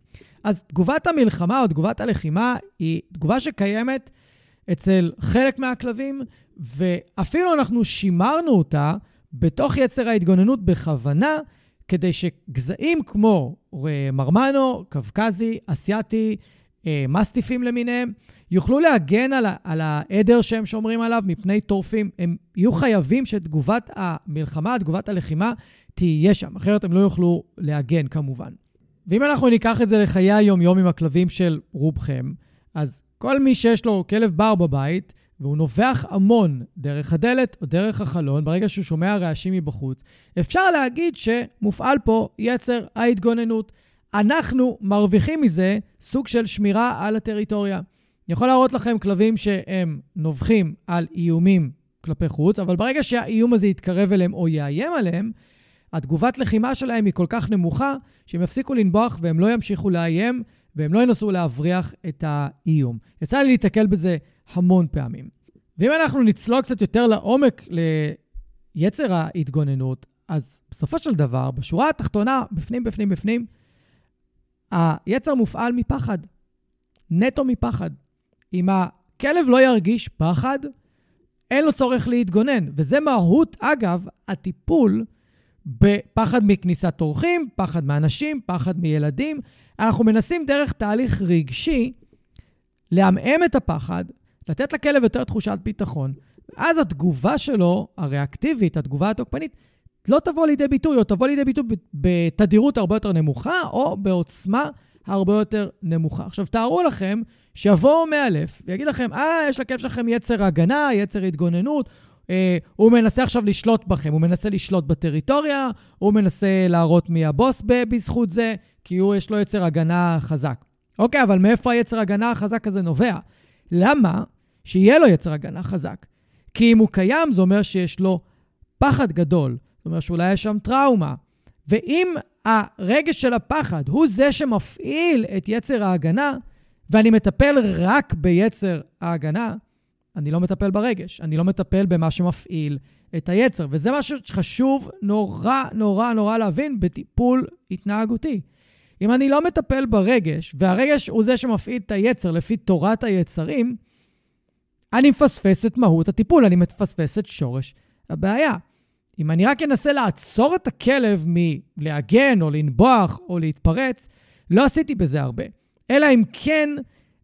אז תגובת המלחמה או תגובת הלחימה היא תגובה שקיימת אצל חלק מהכלבים, ואפילו אנחנו שימרנו אותה בתוך יצר ההתגוננות בכוונה, כדי שגזעים כמו מרמנו, קווקזי, אסייתי, אה, מסטיפים למיניהם, יוכלו להגן על, על העדר שהם שומרים עליו מפני טורפים. הם יהיו חייבים שתגובת המלחמה, תגובת הלחימה, תהיה שם, אחרת הם לא יוכלו להגן כמובן. ואם אנחנו ניקח את זה לחיי היום-יום עם הכלבים של רובכם, אז כל מי שיש לו כלב בר בבית, והוא נובח המון דרך הדלת או דרך החלון, ברגע שהוא שומע רעשים מבחוץ, אפשר להגיד שמופעל פה יצר ההתגוננות. אנחנו מרוויחים מזה סוג של שמירה על הטריטוריה. אני יכול להראות לכם כלבים שהם נובחים על איומים כלפי חוץ, אבל ברגע שהאיום הזה יתקרב אליהם או יאיים עליהם, התגובת לחימה שלהם היא כל כך נמוכה, שהם יפסיקו לנבוח והם לא ימשיכו לאיים, והם לא ינסו להבריח את האיום. יצא לי להתקל בזה המון פעמים. ואם אנחנו נצלול קצת יותר לעומק ליצר ההתגוננות, אז בסופו של דבר, בשורה התחתונה, בפנים, בפנים, בפנים, היצר מופעל מפחד. נטו מפחד. אם הכלב לא ירגיש פחד, אין לו צורך להתגונן. וזה מהות, אגב, הטיפול בפחד מכניסת אורחים, פחד מאנשים, פחד מילדים. אנחנו מנסים דרך תהליך רגשי לעמעם את הפחד, לתת לכלב יותר תחושת ביטחון, ואז התגובה שלו, הריאקטיבית, התגובה התוקפנית, לא תבוא לידי ביטוי, או תבוא לידי ביטוי בתדירות הרבה יותר נמוכה, או בעוצמה הרבה יותר נמוכה. עכשיו, תארו לכם שיבואו מאלף ויגיד לכם, אה, יש לכלב שלכם יצר הגנה, יצר התגוננות, אה, הוא מנסה עכשיו לשלוט בכם, הוא מנסה לשלוט בטריטוריה, הוא מנסה להראות מי הבוס בזכות זה, כי הוא, יש לו יצר הגנה חזק. אוקיי, אבל מאיפה היצר הגנה החזק הזה נובע? למה שיהיה לו יצר הגנה חזק? כי אם הוא קיים, זה אומר שיש לו פחד גדול. זאת אומרת שאולי יש שם טראומה. ואם הרגש של הפחד הוא זה שמפעיל את יצר ההגנה, ואני מטפל רק ביצר ההגנה, אני לא מטפל ברגש, אני לא מטפל במה שמפעיל את היצר. וזה משהו שחשוב נורא נורא נורא להבין בטיפול התנהגותי. אם אני לא מטפל ברגש, והרגש הוא זה שמפעיל את היצר לפי תורת היצרים, אני מפספס את מהות הטיפול, אני מפספס את שורש הבעיה. אם אני רק אנסה לעצור את הכלב מלהגן או לנבוח או להתפרץ, לא עשיתי בזה הרבה. אלא אם כן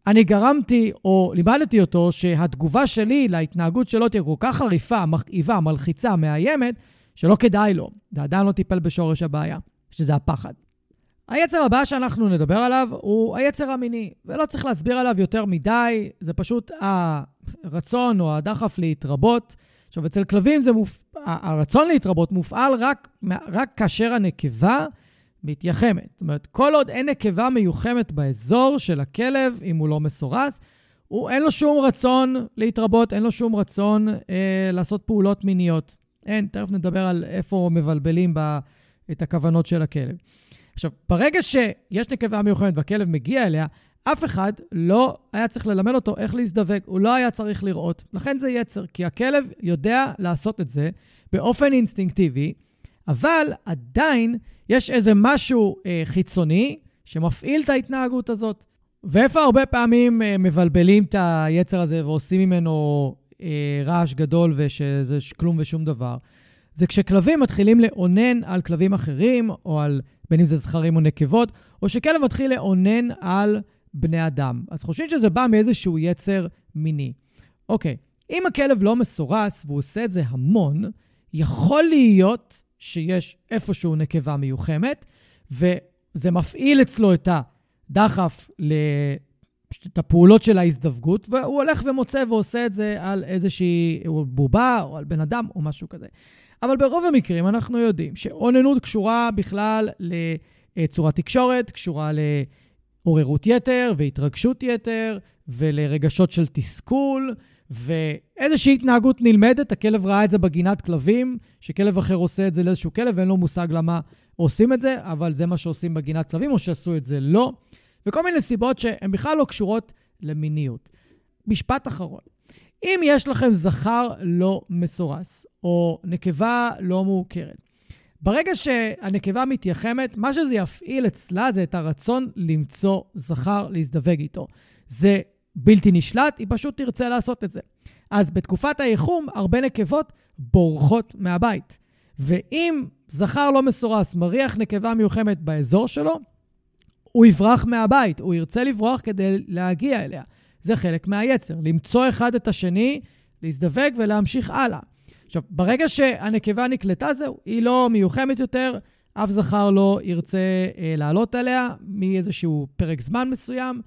אני גרמתי או לימדתי אותו שהתגובה שלי להתנהגות שלו תהיה כל כך חריפה, מכאיבה, מלחיצה, מאיימת, שלא כדאי לו. זה עדיין לא טיפל בשורש הבעיה, שזה הפחד. היצר הבא שאנחנו נדבר עליו הוא היצר המיני, ולא צריך להסביר עליו יותר מדי, זה פשוט הרצון או הדחף להתרבות. עכשיו, אצל כלבים מופ... הרצון להתרבות מופעל רק, רק כאשר הנקבה מתייחמת. זאת אומרת, כל עוד אין נקבה מיוחמת באזור של הכלב, אם הוא לא מסורס, הוא, אין לו שום רצון להתרבות, אין לו שום רצון אה, לעשות פעולות מיניות. אין, תכף נדבר על איפה מבלבלים ב, את הכוונות של הכלב. עכשיו, ברגע שיש נקבה מיוחמת והכלב מגיע אליה, אף אחד לא היה צריך ללמד אותו איך להזדווג, הוא לא היה צריך לראות. לכן זה יצר, כי הכלב יודע לעשות את זה באופן אינסטינקטיבי, אבל עדיין יש איזה משהו אה, חיצוני שמפעיל את ההתנהגות הזאת. ואיפה הרבה פעמים אה, מבלבלים את היצר הזה ועושים ממנו אה, רעש גדול ושזה כלום ושום דבר? זה כשכלבים מתחילים לאונן על כלבים אחרים, או על בין אם זה זכרים או נקבות, או שכלב מתחיל לאונן על בני אדם. אז חושבים שזה בא מאיזשהו יצר מיני. אוקיי, אם הכלב לא מסורס והוא עושה את זה המון, יכול להיות שיש איפשהו נקבה מיוחמת, וזה מפעיל אצלו את הדחף, את הפעולות של ההזדווגות, והוא הולך ומוצא ועושה את זה על איזושהי בובה או על בן אדם או משהו כזה. אבל ברוב המקרים אנחנו יודעים שאוננות קשורה בכלל לצורת תקשורת, קשורה לעוררות יתר והתרגשות יתר ולרגשות של תסכול. ואיזושהי התנהגות נלמדת, הכלב ראה את זה בגינת כלבים, שכלב אחר עושה את זה לאיזשהו כלב, ואין לו מושג למה עושים את זה, אבל זה מה שעושים בגינת כלבים, או שעשו את זה לא. וכל מיני סיבות שהן בכלל לא קשורות למיניות. משפט אחרון. אם יש לכם זכר לא מסורס, או נקבה לא מוכרת, ברגע שהנקבה מתייחמת, מה שזה יפעיל אצלה זה את הרצון למצוא זכר להזדווג איתו. זה בלתי נשלט, היא פשוט תרצה לעשות את זה. אז בתקופת האיחום, הרבה נקבות בורחות מהבית. ואם זכר לא מסורס מריח נקבה מיוחמת באזור שלו, הוא יברח מהבית, הוא ירצה לברוח כדי להגיע אליה. זה חלק מהיצר, למצוא אחד את השני, להזדווג ולהמשיך הלאה. עכשיו, ברגע שהנקבה נקלטה זהו, היא לא מיוחמת יותר, אף זכר לא ירצה אה, לעלות עליה מאיזשהו פרק זמן מסוים,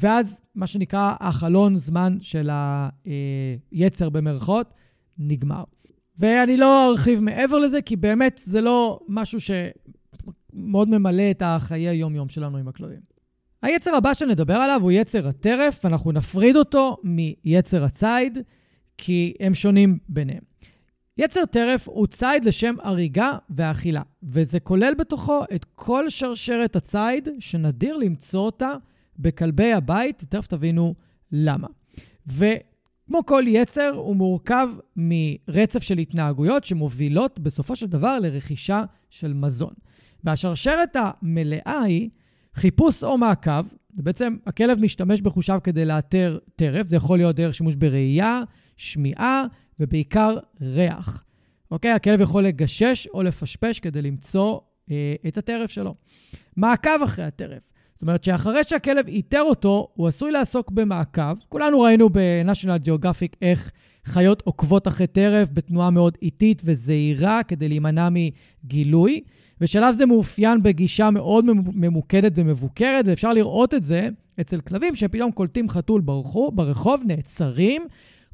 ואז מה שנקרא החלון זמן של היצר במרכאות נגמר. ואני לא ארחיב מעבר לזה, כי באמת זה לא משהו שמאוד ממלא את החיי היום-יום שלנו עם הכלבים. היצר הבא שנדבר עליו הוא יצר הטרף, ואנחנו נפריד אותו מיצר הציד, כי הם שונים ביניהם. יצר טרף הוא ציד לשם הריגה ואכילה, וזה כולל בתוכו את כל שרשרת הציד, שנדיר למצוא אותה בכלבי הבית, תכף תבינו למה. וכמו כל יצר, הוא מורכב מרצף של התנהגויות שמובילות בסופו של דבר לרכישה של מזון. והשרשרת המלאה היא חיפוש או מעקב, בעצם הכלב משתמש בחושיו כדי לאתר טרף, זה יכול להיות דרך שימוש בראייה, שמיעה ובעיקר ריח. אוקיי? הכלב יכול לגשש או לפשפש כדי למצוא אה, את הטרף שלו. מעקב אחרי הטרף. זאת אומרת שאחרי שהכלב איתר אותו, הוא עשוי לעסוק במעקב. כולנו ראינו ב-National Geographic איך חיות עוקבות אחרי טרף בתנועה מאוד איטית וזהירה כדי להימנע מגילוי. ושלב זה מאופיין בגישה מאוד ממוקדת ומבוקרת, ואפשר לראות את זה אצל כלבים שפתאום קולטים חתול ברחוב, ברחוב, נעצרים,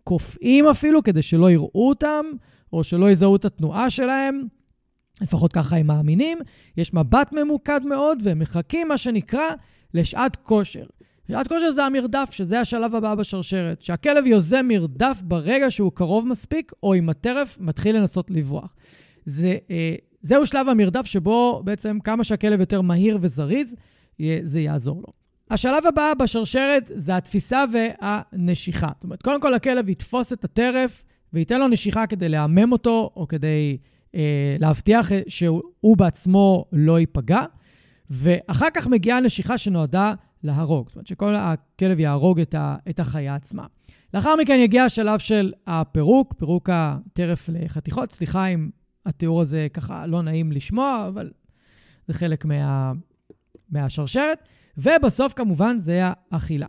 קופאים אפילו כדי שלא יראו אותם, או שלא יזהו את התנועה שלהם. לפחות ככה הם מאמינים. יש מבט ממוקד מאוד, והם מחכים, מה שנקרא, לשעת כושר. שעת כושר זה המרדף, שזה השלב הבא בשרשרת. שהכלב יוזם מרדף ברגע שהוא קרוב מספיק, או עם הטרף מתחיל לנסות לברוח. זה, אה, זהו שלב המרדף שבו בעצם כמה שהכלב יותר מהיר וזריז, זה יעזור לו. השלב הבא בשרשרת זה התפיסה והנשיכה. זאת אומרת, קודם כל הכלב יתפוס את הטרף וייתן לו נשיכה כדי לעמם אותו, או כדי להבטיח שהוא בעצמו לא ייפגע, ואחר כך מגיעה נשיכה שנועדה להרוג. זאת אומרת שכל הכלב יהרוג את, ה, את החיה עצמה. לאחר מכן יגיע השלב של הפירוק, פירוק הטרף לחתיכות. סליחה אם התיאור הזה ככה לא נעים לשמוע, אבל זה חלק מה, מהשרשרת. ובסוף כמובן זה האכילה.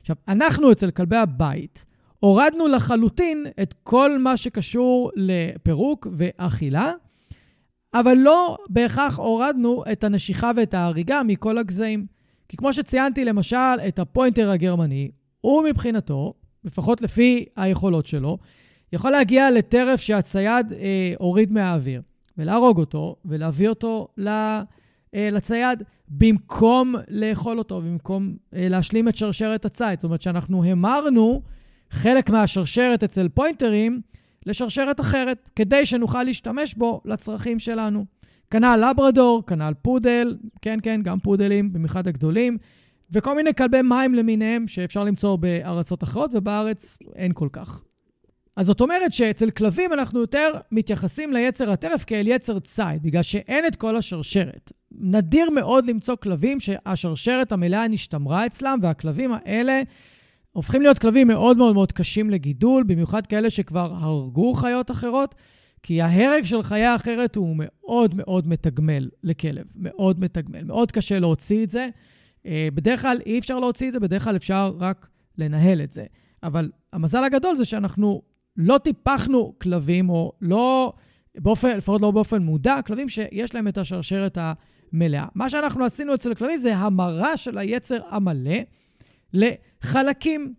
עכשיו, אנחנו אצל כלבי הבית, הורדנו לחלוטין את כל מה שקשור לפירוק ואכילה, אבל לא בהכרח הורדנו את הנשיכה ואת ההריגה מכל הגזעים. כי כמו שציינתי, למשל, את הפוינטר הגרמני, הוא מבחינתו, לפחות לפי היכולות שלו, יכול להגיע לטרף שהצייד אה, הוריד מהאוויר, ולהרוג אותו, ולהביא אותו אה, לצייד, במקום לאכול אותו, במקום אה, להשלים את שרשרת הציד. זאת אומרת שאנחנו המרנו חלק מהשרשרת אצל פוינטרים לשרשרת אחרת, כדי שנוכל להשתמש בו לצרכים שלנו. כנ"ל לברדור, כנ"ל פודל, כן, כן, גם פודלים, במיוחד הגדולים, וכל מיני כלבי מים למיניהם שאפשר למצוא בארצות אחרות, ובארץ אין כל כך. אז זאת אומרת שאצל כלבים אנחנו יותר מתייחסים ליצר הטרף כאל יצר ציד, בגלל שאין את כל השרשרת. נדיר מאוד למצוא כלבים שהשרשרת המלאה נשתמרה אצלם, והכלבים האלה הופכים להיות כלבים מאוד מאוד מאוד קשים לגידול, במיוחד כאלה שכבר הרגו חיות אחרות, כי ההרג של חיה אחרת הוא מאוד מאוד מתגמל לכלב, מאוד מתגמל. מאוד קשה להוציא את זה. אה, בדרך כלל אי אפשר להוציא את זה, בדרך כלל אפשר רק לנהל את זה. אבל המזל הגדול זה שאנחנו לא טיפחנו כלבים, או לא, באופן, לפחות לא באופן מודע, כלבים שיש להם את השרשרת המלאה. מה שאנחנו עשינו אצל כלבים זה המרה של היצר המלא לחלקים.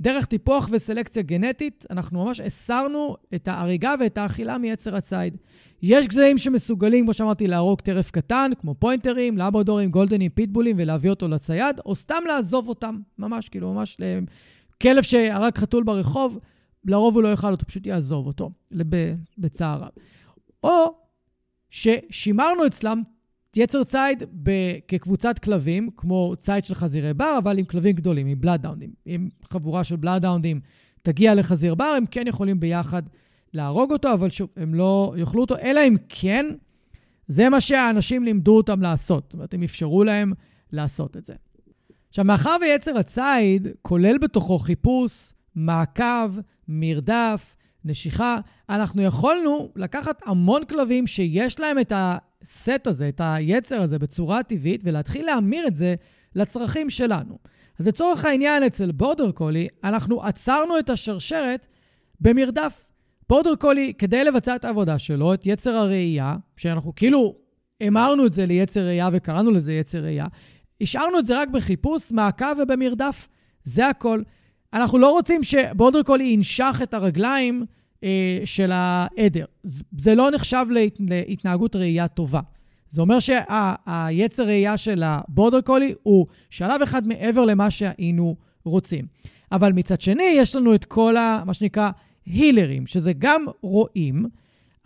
דרך טיפוח וסלקציה גנטית, אנחנו ממש הסרנו את ההריגה ואת האכילה מיצר הציד. יש גזעים שמסוגלים, כמו שאמרתי, להרוג טרף קטן, כמו פוינטרים, לבודורים, גולדנים, פיטבולים, ולהביא אותו לצייד, או סתם לעזוב אותם, ממש, כאילו, ממש, כלב שהרג חתול ברחוב, לרוב הוא לא יאכל אותו, פשוט יעזוב אותו, בצער רב. או ששימרנו אצלם יצר ציד כקבוצת כלבים, כמו ציד של חזירי בר, אבל עם כלבים גדולים, עם בלאדאונדים. אם חבורה של בלאדאונדים תגיע לחזיר בר, הם כן יכולים ביחד להרוג אותו, אבל שוב, הם לא יאכלו אותו, אלא אם כן, זה מה שהאנשים לימדו אותם לעשות. זאת אומרת, הם אפשרו להם לעשות את זה. עכשיו, מאחר ויצר הציד כולל בתוכו חיפוש, מעקב, מרדף, נשיכה, אנחנו יכולנו לקחת המון כלבים שיש להם את הסט הזה, את היצר הזה בצורה טבעית, ולהתחיל להמיר את זה לצרכים שלנו. אז לצורך העניין, אצל בורדר קולי, אנחנו עצרנו את השרשרת במרדף. בורדר קולי, כדי לבצע את העבודה שלו, את יצר הראייה, שאנחנו כאילו המרנו את זה ליצר ראייה וקראנו לזה יצר ראייה, השארנו את זה רק בחיפוש, מעקב ובמרדף. זה הכל. אנחנו לא רוצים שבורדר קולי ינשך את הרגליים של העדר. זה לא נחשב להת, להתנהגות ראייה טובה. זה אומר שהיצר ראייה של הבורדר קולי הוא שלב אחד מעבר למה שהיינו רוצים. אבל מצד שני, יש לנו את כל ה... מה שנקרא הילרים, שזה גם רואים,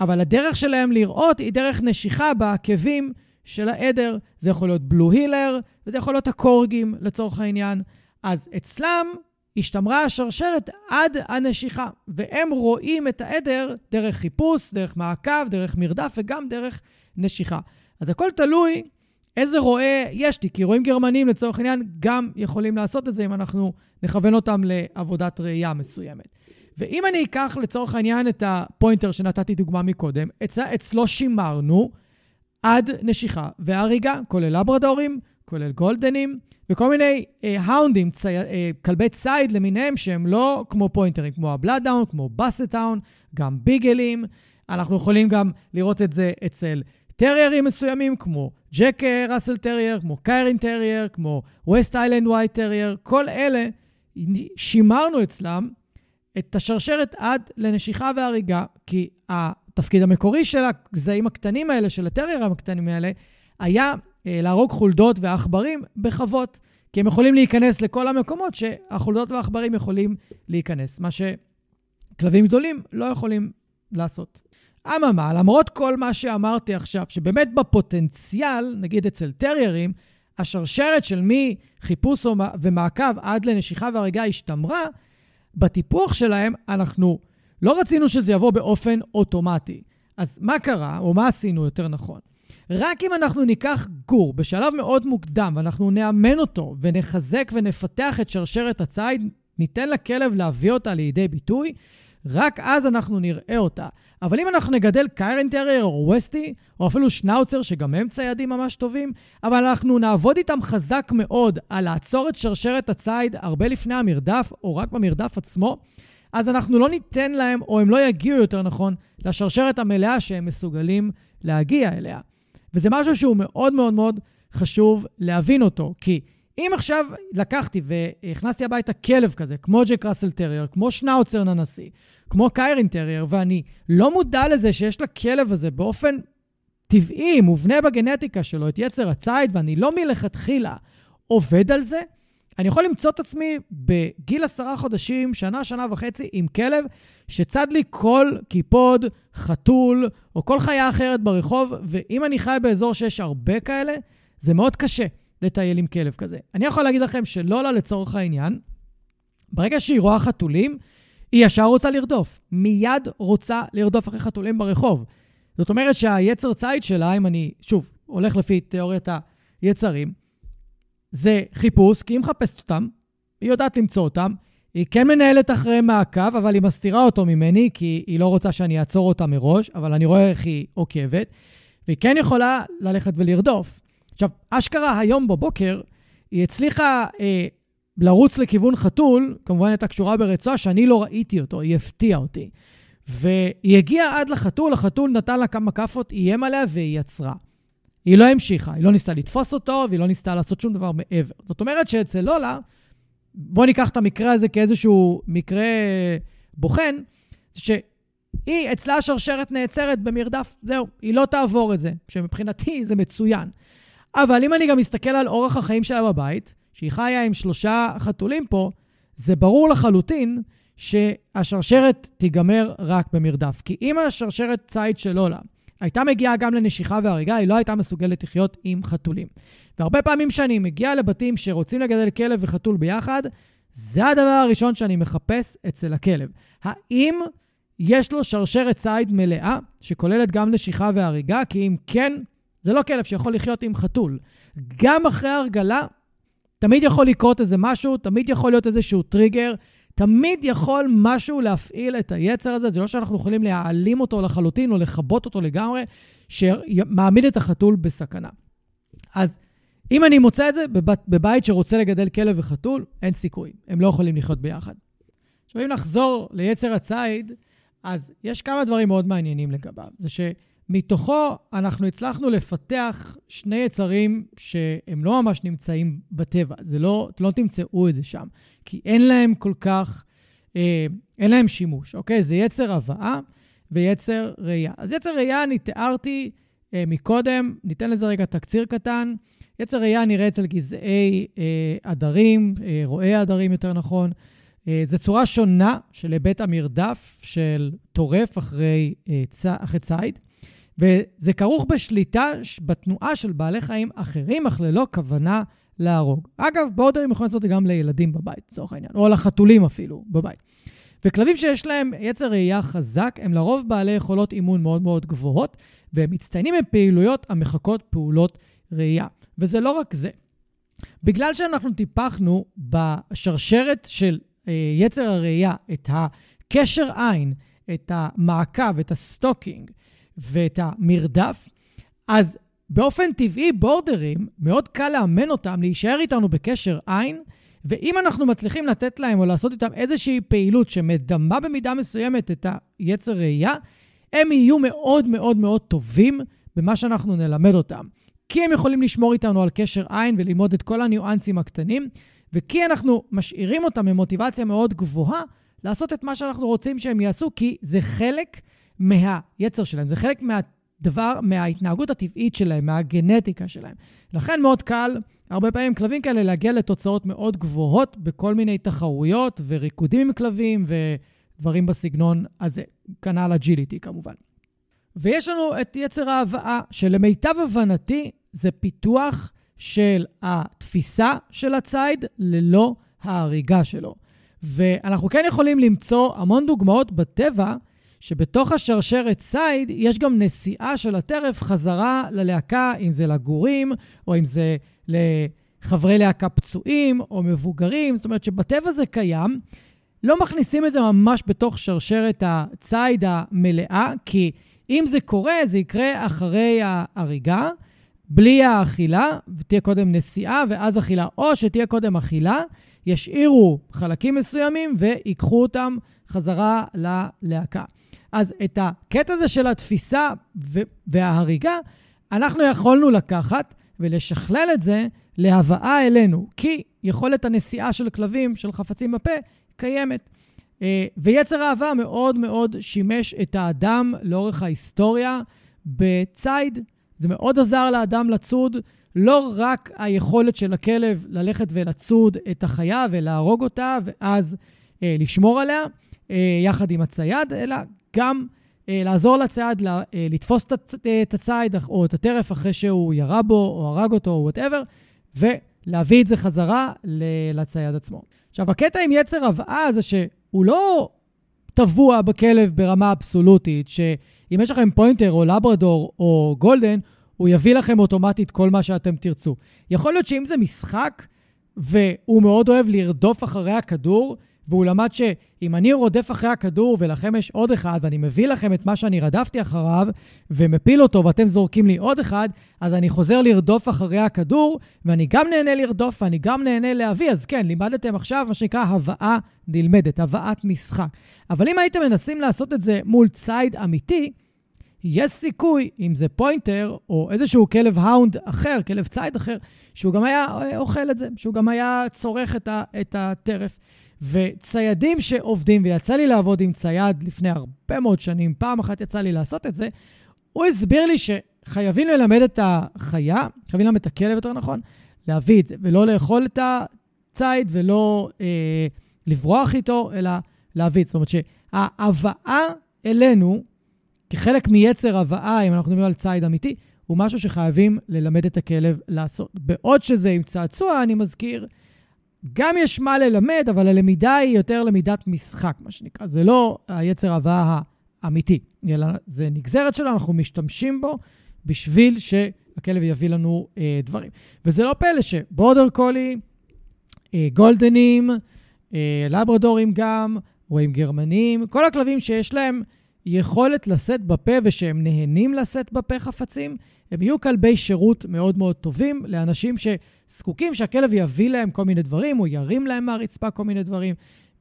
אבל הדרך שלהם לראות היא דרך נשיכה בעקבים של העדר. זה יכול להיות בלו הילר, וזה יכול להיות הקורגים לצורך העניין. אז אצלם השתמרה השרשרת עד הנשיכה, והם רואים את העדר דרך חיפוש, דרך מעקב, דרך מרדף וגם דרך נשיכה. אז הכל תלוי איזה רועה יש לי, כי רועים גרמנים לצורך העניין גם יכולים לעשות את זה אם אנחנו נכוון אותם לעבודת ראייה מסוימת. ואם אני אקח לצורך העניין את הפוינטר שנתתי דוגמה מקודם, אצ... אצלו שימרנו עד נשיכה והריגה, כולל לברדורים, כולל גולדנים, וכל מיני אה, האונדים, צי, אה, כלבי ציד למיניהם, שהם לא כמו פוינטרים, כמו הבלאדהאונד, כמו בסטאון, גם ביגלים. אנחנו יכולים גם לראות את זה אצל טריירים מסוימים, כמו ג'ק אה, ראסל טרייר, כמו קיירין טרייר, כמו ווסט היילנד ווייט טרייר, כל אלה, שימרנו אצלם את השרשרת עד לנשיכה והריגה, כי התפקיד המקורי של הגזעים הקטנים האלה, של הטריירים הקטנים האלה, היה להרוג חולדות ועכברים בחוות, כי הם יכולים להיכנס לכל המקומות שהחולדות והעכברים יכולים להיכנס, מה שכלבים גדולים לא יכולים לעשות. אממה, למרות כל מה שאמרתי עכשיו, שבאמת בפוטנציאל, נגיד אצל טריירים, השרשרת של מחיפוש ומעקב עד לנשיכה והריגה השתמרה, בטיפוח שלהם אנחנו לא רצינו שזה יבוא באופן אוטומטי. אז מה קרה, או מה עשינו יותר נכון? רק אם אנחנו ניקח גור בשלב מאוד מוקדם ואנחנו נאמן אותו ונחזק ונפתח את שרשרת הציד, ניתן לכלב להביא אותה לידי ביטוי, רק אז אנחנו נראה אותה. אבל אם אנחנו נגדל קיירן טרייר או ווסטי, או אפילו שנאוצר, שגם הם ציידים ממש טובים, אבל אנחנו נעבוד איתם חזק מאוד על לעצור את שרשרת הציד הרבה לפני המרדף, או רק במרדף עצמו, אז אנחנו לא ניתן להם, או הם לא יגיעו יותר נכון, לשרשרת המלאה שהם מסוגלים להגיע אליה. וזה משהו שהוא מאוד מאוד מאוד חשוב להבין אותו, כי אם עכשיו לקחתי והכנסתי הביתה כלב כזה, כמו ג'ק ראסל טרייר, כמו שנאוצר ננסי, כמו קיירין טרייר, ואני לא מודע לזה שיש לכלב הזה באופן טבעי, מובנה בגנטיקה שלו, את יצר הציד, ואני לא מלכתחילה עובד על זה, אני יכול למצוא את עצמי בגיל עשרה חודשים, שנה, שנה וחצי, עם כלב שצד לי כל קיפוד, חתול, או כל חיה אחרת ברחוב, ואם אני חי באזור שיש הרבה כאלה, זה מאוד קשה לטייל עם כלב כזה. אני יכול להגיד לכם שלולה, לצורך העניין, ברגע שהיא רואה חתולים, היא ישר רוצה לרדוף. מיד רוצה לרדוף אחרי חתולים ברחוב. זאת אומרת שהיצר ציד שלה, אם אני, שוב, הולך לפי תיאוריית היצרים, זה חיפוש, כי היא מחפשת אותם, היא יודעת למצוא אותם, היא כן מנהלת אחרי מעקב, אבל היא מסתירה אותו ממני, כי היא לא רוצה שאני אעצור אותה מראש, אבל אני רואה איך היא עוקבת, והיא כן יכולה ללכת ולרדוף. עכשיו, אשכרה היום בבוקר, היא הצליחה אה, לרוץ לכיוון חתול, כמובן הייתה קשורה ברצועה שאני לא ראיתי אותו, היא הפתיעה אותי. והיא הגיעה עד לחתול, החתול נתן לה כמה כאפות, איים עליה והיא יצרה. היא לא המשיכה, היא לא ניסתה לתפוס אותו והיא לא ניסתה לעשות שום דבר מעבר. זאת אומרת שאצל לולה, בואו ניקח את המקרה הזה כאיזשהו מקרה בוחן, שהיא, אצלה השרשרת נעצרת במרדף, זהו, היא לא תעבור את זה, שמבחינתי זה מצוין. אבל אם אני גם מסתכל על אורח החיים שלה בבית, שהיא חיה עם שלושה חתולים פה, זה ברור לחלוטין שהשרשרת תיגמר רק במרדף. כי אם השרשרת ציד של לולה הייתה מגיעה גם לנשיכה והריגה, היא לא הייתה מסוגלת לחיות עם חתולים. והרבה פעמים כשאני מגיע לבתים שרוצים לגדל כלב וחתול ביחד, זה הדבר הראשון שאני מחפש אצל הכלב. האם יש לו שרשרת ציד מלאה, שכוללת גם נשיכה והריגה? כי אם כן, זה לא כלב שיכול לחיות עם חתול. גם אחרי הרגלה, תמיד יכול לקרות איזה משהו, תמיד יכול להיות איזשהו טריגר, תמיד יכול משהו להפעיל את היצר הזה, זה לא שאנחנו יכולים להעלים אותו לחלוטין או לכבות אותו לגמרי, שמעמיד את החתול בסכנה. אז אם אני מוצא את זה בבית, בבית שרוצה לגדל כלב וחתול, אין סיכוי, הם לא יכולים לחיות ביחד. עכשיו, אם נחזור ליצר הציד, אז יש כמה דברים מאוד מעניינים לגביו. זה שמתוכו אנחנו הצלחנו לפתח שני יצרים שהם לא ממש נמצאים בטבע. זה לא, לא תמצאו את זה שם. כי אין להם כל כך, אה, אין להם שימוש, אוקיי? זה יצר הבאה ויצר ראייה. אז יצר ראייה אני תיארתי אה, מקודם, ניתן לזה רגע תקציר קטן. יצר ראייה נראה אצל גזעי אה, עדרים, אה, רועי עדרים יותר נכון. אה, זו צורה שונה של היבט המרדף של טורף אחרי, אה, צ... אחרי ציד. וזה כרוך בשליטה בתנועה של בעלי חיים אחרים, אך ללא כוונה להרוג. אגב, באודרים יכולים לעשות את זה גם לילדים בבית, לצורך העניין, או לחתולים אפילו בבית. וכלבים שיש להם יצר ראייה חזק, הם לרוב בעלי יכולות אימון מאוד מאוד גבוהות, והם מצטיינים בפעילויות המחקות פעולות ראייה. וזה לא רק זה. בגלל שאנחנו טיפחנו בשרשרת של אה, יצר הרעייה את הקשר עין, את המעקב, את ה stalking ואת המרדף, אז באופן טבעי, בורדרים, מאוד קל לאמן אותם להישאר איתנו בקשר עין, ואם אנחנו מצליחים לתת להם או לעשות איתם איזושהי פעילות שמדמה במידה מסוימת את היצר רעייה, הם יהיו מאוד מאוד מאוד טובים במה שאנחנו נלמד אותם. כי הם יכולים לשמור איתנו על קשר עין וללמוד את כל הניואנסים הקטנים, וכי אנחנו משאירים אותם במוטיבציה מאוד גבוהה לעשות את מה שאנחנו רוצים שהם יעשו, כי זה חלק מהיצר שלהם, זה חלק מה... דבר מההתנהגות הטבעית שלהם, מהגנטיקה שלהם. לכן מאוד קל, הרבה פעמים כלבים כאלה, להגיע לתוצאות מאוד גבוהות בכל מיני תחרויות וריקודים עם כלבים ודברים בסגנון הזה. כנ"ל אג'יליטי כמובן. ויש לנו את יצר ההבאה, שלמיטב הבנתי זה פיתוח של התפיסה של הציד ללא ההריגה שלו. ואנחנו כן יכולים למצוא המון דוגמאות בטבע שבתוך השרשרת ציד יש גם נשיאה של הטרף חזרה ללהקה, אם זה לגורים, או אם זה לחברי להקה פצועים או מבוגרים. זאת אומרת שבטבע זה קיים. לא מכניסים את זה ממש בתוך שרשרת הציד המלאה, כי אם זה קורה, זה יקרה אחרי ההריגה, בלי האכילה, ותהיה קודם נסיעה ואז אכילה, או שתהיה קודם אכילה, ישאירו חלקים מסוימים ויקחו אותם חזרה ללהקה. אז את הקטע הזה של התפיסה וההריגה, אנחנו יכולנו לקחת ולשכלל את זה להבאה אלינו, כי יכולת הנסיעה של כלבים, של חפצים בפה, קיימת. אה, ויצר האהבה מאוד מאוד שימש את האדם לאורך ההיסטוריה בציד. זה מאוד עזר לאדם לצוד, לא רק היכולת של הכלב ללכת ולצוד את החיה ולהרוג אותה ואז אה, לשמור עליה אה, יחד עם הצייד, אלא גם אה, לעזור לצייד אה, לתפוס את הציד או את הטרף אחרי שהוא ירה בו או הרג אותו או whatever, ולהביא את זה חזרה לצייד עצמו. עכשיו, הקטע עם יצר הבאה זה שהוא לא טבוע בכלב ברמה אבסולוטית, שאם יש לכם פוינטר או לברדור או גולדן, הוא יביא לכם אוטומטית כל מה שאתם תרצו. יכול להיות שאם זה משחק, והוא מאוד אוהב לרדוף אחרי הכדור, והוא למד שאם אני רודף אחרי הכדור ולכם יש עוד אחד, ואני מביא לכם את מה שאני רדפתי אחריו, ומפיל אותו ואתם זורקים לי עוד אחד, אז אני חוזר לרדוף אחרי הכדור, ואני גם נהנה לרדוף ואני גם נהנה להביא. אז כן, לימדתם עכשיו מה שנקרא הבאה נלמדת, הבאת משחק. אבל אם הייתם מנסים לעשות את זה מול ציד אמיתי, יש סיכוי, אם זה פוינטר או איזשהו כלב hound אחר, כלב ציד אחר, שהוא גם היה אוכל את זה, שהוא גם היה צורך את, ה, את הטרף. וציידים שעובדים, ויצא לי לעבוד עם צייד לפני הרבה מאוד שנים, פעם אחת יצא לי לעשות את זה, הוא הסביר לי שחייבים ללמד את החיה, חייבים ללמד את הכלב יותר נכון, להביא את זה, ולא לאכול את הציד ולא אה, לברוח איתו, אלא להביא את זה. זאת אומרת שההבאה אלינו, כחלק מיצר הבאה, אם אנחנו מדברים על ציד אמיתי, הוא משהו שחייבים ללמד את הכלב לעשות. בעוד שזה עם צעצוע, אני מזכיר, גם יש מה ללמד, אבל הלמידה היא יותר למידת משחק, מה שנקרא. זה לא היצר הבאה האמיתי, אלא זה נגזרת שלו, אנחנו משתמשים בו בשביל שהכלב יביא לנו אה, דברים. וזה לא פלא שבורדר קולי, אה, גולדנים, אה, לברדורים גם, רואים גרמנים, כל הכלבים שיש להם יכולת לשאת בפה ושהם נהנים לשאת בפה חפצים, הם יהיו כלבי שירות מאוד מאוד טובים לאנשים שזקוקים שהכלב יביא להם כל מיני דברים, או ירים להם מהרצפה כל מיני דברים.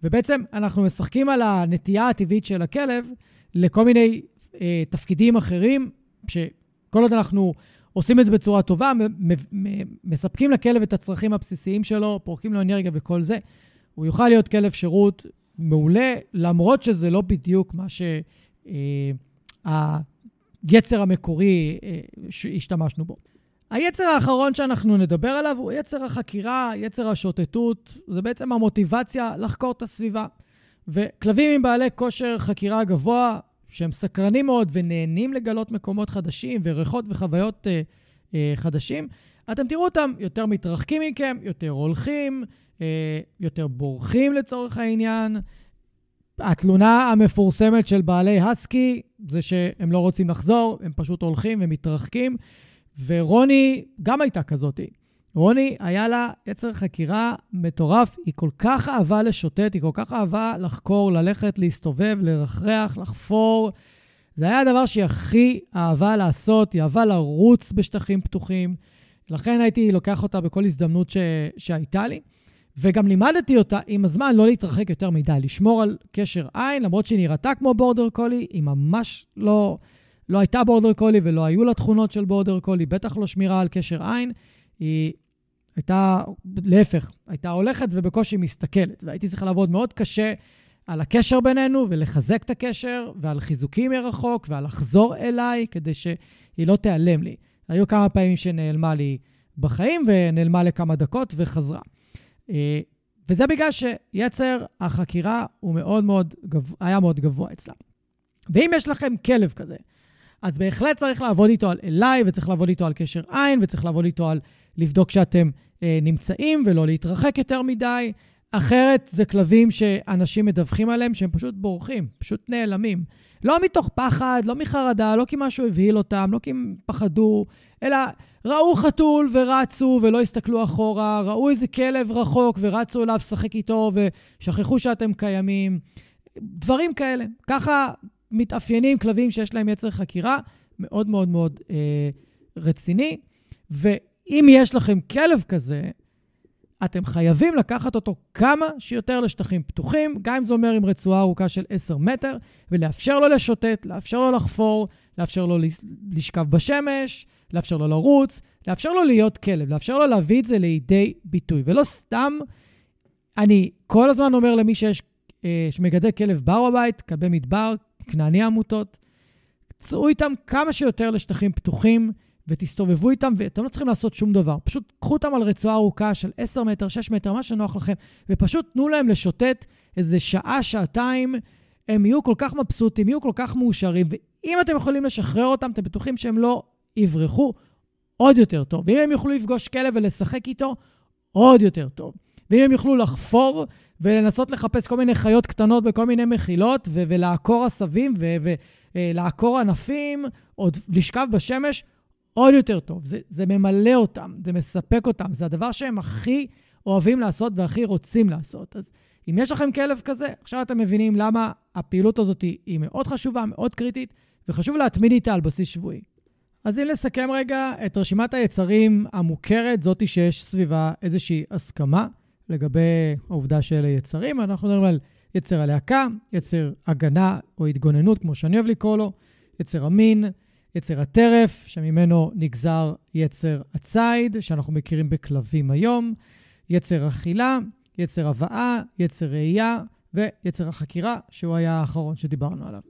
ובעצם אנחנו משחקים על הנטייה הטבעית של הכלב לכל מיני אה, תפקידים אחרים, שכל עוד אנחנו עושים את זה בצורה טובה, מספקים לכלב את הצרכים הבסיסיים שלו, פורקים לו אנרגיה וכל זה, הוא יוכל להיות כלב שירות מעולה, למרות שזה לא בדיוק מה ש... היצר המקורי אה, שהשתמשנו בו. היצר האחרון שאנחנו נדבר עליו הוא יצר החקירה, יצר השוטטות, זה בעצם המוטיבציה לחקור את הסביבה. וכלבים עם בעלי כושר חקירה גבוה, שהם סקרנים מאוד ונהנים לגלות מקומות חדשים וריחות וחוויות אה, אה, חדשים, אתם תראו אותם יותר מתרחקים מכם, יותר הולכים, אה, יותר בורחים לצורך העניין, התלונה המפורסמת של בעלי הסקי זה שהם לא רוצים לחזור, הם פשוט הולכים ומתרחקים. ורוני גם הייתה כזאת. רוני, היה לה יצר חקירה מטורף, היא כל כך אהבה לשוטט, היא כל כך אהבה לחקור, ללכת, להסתובב, לרחרח, לחפור. זה היה הדבר שהיא הכי אהבה לעשות, היא אהבה לרוץ בשטחים פתוחים. לכן הייתי לוקח אותה בכל הזדמנות ש... שהייתה לי. וגם לימדתי אותה עם הזמן לא להתרחק יותר מדי, לשמור על קשר עין, למרות שהיא נראתה כמו בורדר קולי, היא ממש לא, לא הייתה בורדר קולי ולא היו לה תכונות של בורדר קולי, בטח לא שמירה על קשר עין. היא הייתה, להפך, הייתה הולכת ובקושי מסתכלת, והייתי צריך לעבוד מאוד קשה על הקשר בינינו ולחזק את הקשר, ועל חיזוקים מרחוק, ועל לחזור אליי כדי שהיא לא תיעלם לי. היו כמה פעמים שנעלמה לי בחיים ונעלמה לכמה דקות וחזרה. אה, וזה בגלל שיצר החקירה הוא מאוד מאוד גבוה, היה מאוד גבוה אצלם. ואם יש לכם כלב כזה, אז בהחלט צריך לעבוד איתו על אליי, וצריך לעבוד איתו על קשר עין, וצריך לעבוד איתו על לבדוק שאתם אה, נמצאים ולא להתרחק יותר מדי. אחרת זה כלבים שאנשים מדווחים עליהם שהם פשוט בורחים, פשוט נעלמים. לא מתוך פחד, לא מחרדה, לא כי משהו הבהיל אותם, לא כי הם פחדו, אלא ראו חתול ורצו ולא הסתכלו אחורה, ראו איזה כלב רחוק ורצו אליו לשחק איתו ושכחו שאתם קיימים. דברים כאלה. ככה מתאפיינים כלבים שיש להם יצר חקירה מאוד מאוד מאוד אה, רציני. ואם יש לכם כלב כזה, אתם חייבים לקחת אותו כמה שיותר לשטחים פתוחים, גם אם זה אומר עם רצועה ארוכה של 10 מטר, ולאפשר לו לשוטט, לאפשר לו לחפור, לאפשר לו לשכב בשמש, לאפשר לו לרוץ, לאפשר לו להיות כלב, לאפשר לו להביא את זה לידי ביטוי. ולא סתם, אני כל הזמן אומר למי שיש, אה, שמגדל כלב בר בבית, כלבי מדבר, כנעני עמותות, צאו איתם כמה שיותר לשטחים פתוחים. ותסתובבו איתם, ואתם לא צריכים לעשות שום דבר. פשוט קחו אותם על רצועה ארוכה של 10 מטר, 6 מטר, מה שנוח לכם, ופשוט תנו להם לשוטט איזה שעה, שעתיים. הם יהיו כל כך מבסוטים, יהיו כל כך מאושרים, ואם אתם יכולים לשחרר אותם, אתם בטוחים שהם לא יברחו, עוד יותר טוב. ואם הם יוכלו לפגוש כלב ולשחק איתו, עוד יותר טוב. ואם הם יוכלו לחפור ולנסות לחפש כל מיני חיות קטנות בכל מיני מחילות, ו- ולעקור עשבים, ולעקור אה, ענפים, או לשכב בשמש, עוד יותר טוב. זה, זה ממלא אותם, זה מספק אותם, זה הדבר שהם הכי אוהבים לעשות והכי רוצים לעשות. אז אם יש לכם כלב כזה, עכשיו אתם מבינים למה הפעילות הזאת היא, מאוד חשובה, מאוד קריטית, וחשוב להתמיד איתה על בסיס שבועי. אז אם נסכם רגע את רשימת היצרים המוכרת, זאתי שיש סביבה איזושהי הסכמה לגבי העובדה שאלה יצרים, אנחנו מדברים על יצר הלהקה, יצר הגנה או התגוננות, כמו שאני אוהב לקרוא לו, יצר המין, יצר הטרף, שממנו נגזר יצר הציד, שאנחנו מכירים בכלבים היום, יצר אכילה, יצר הבאה, יצר ראייה ויצר החקירה, שהוא היה האחרון שדיברנו עליו.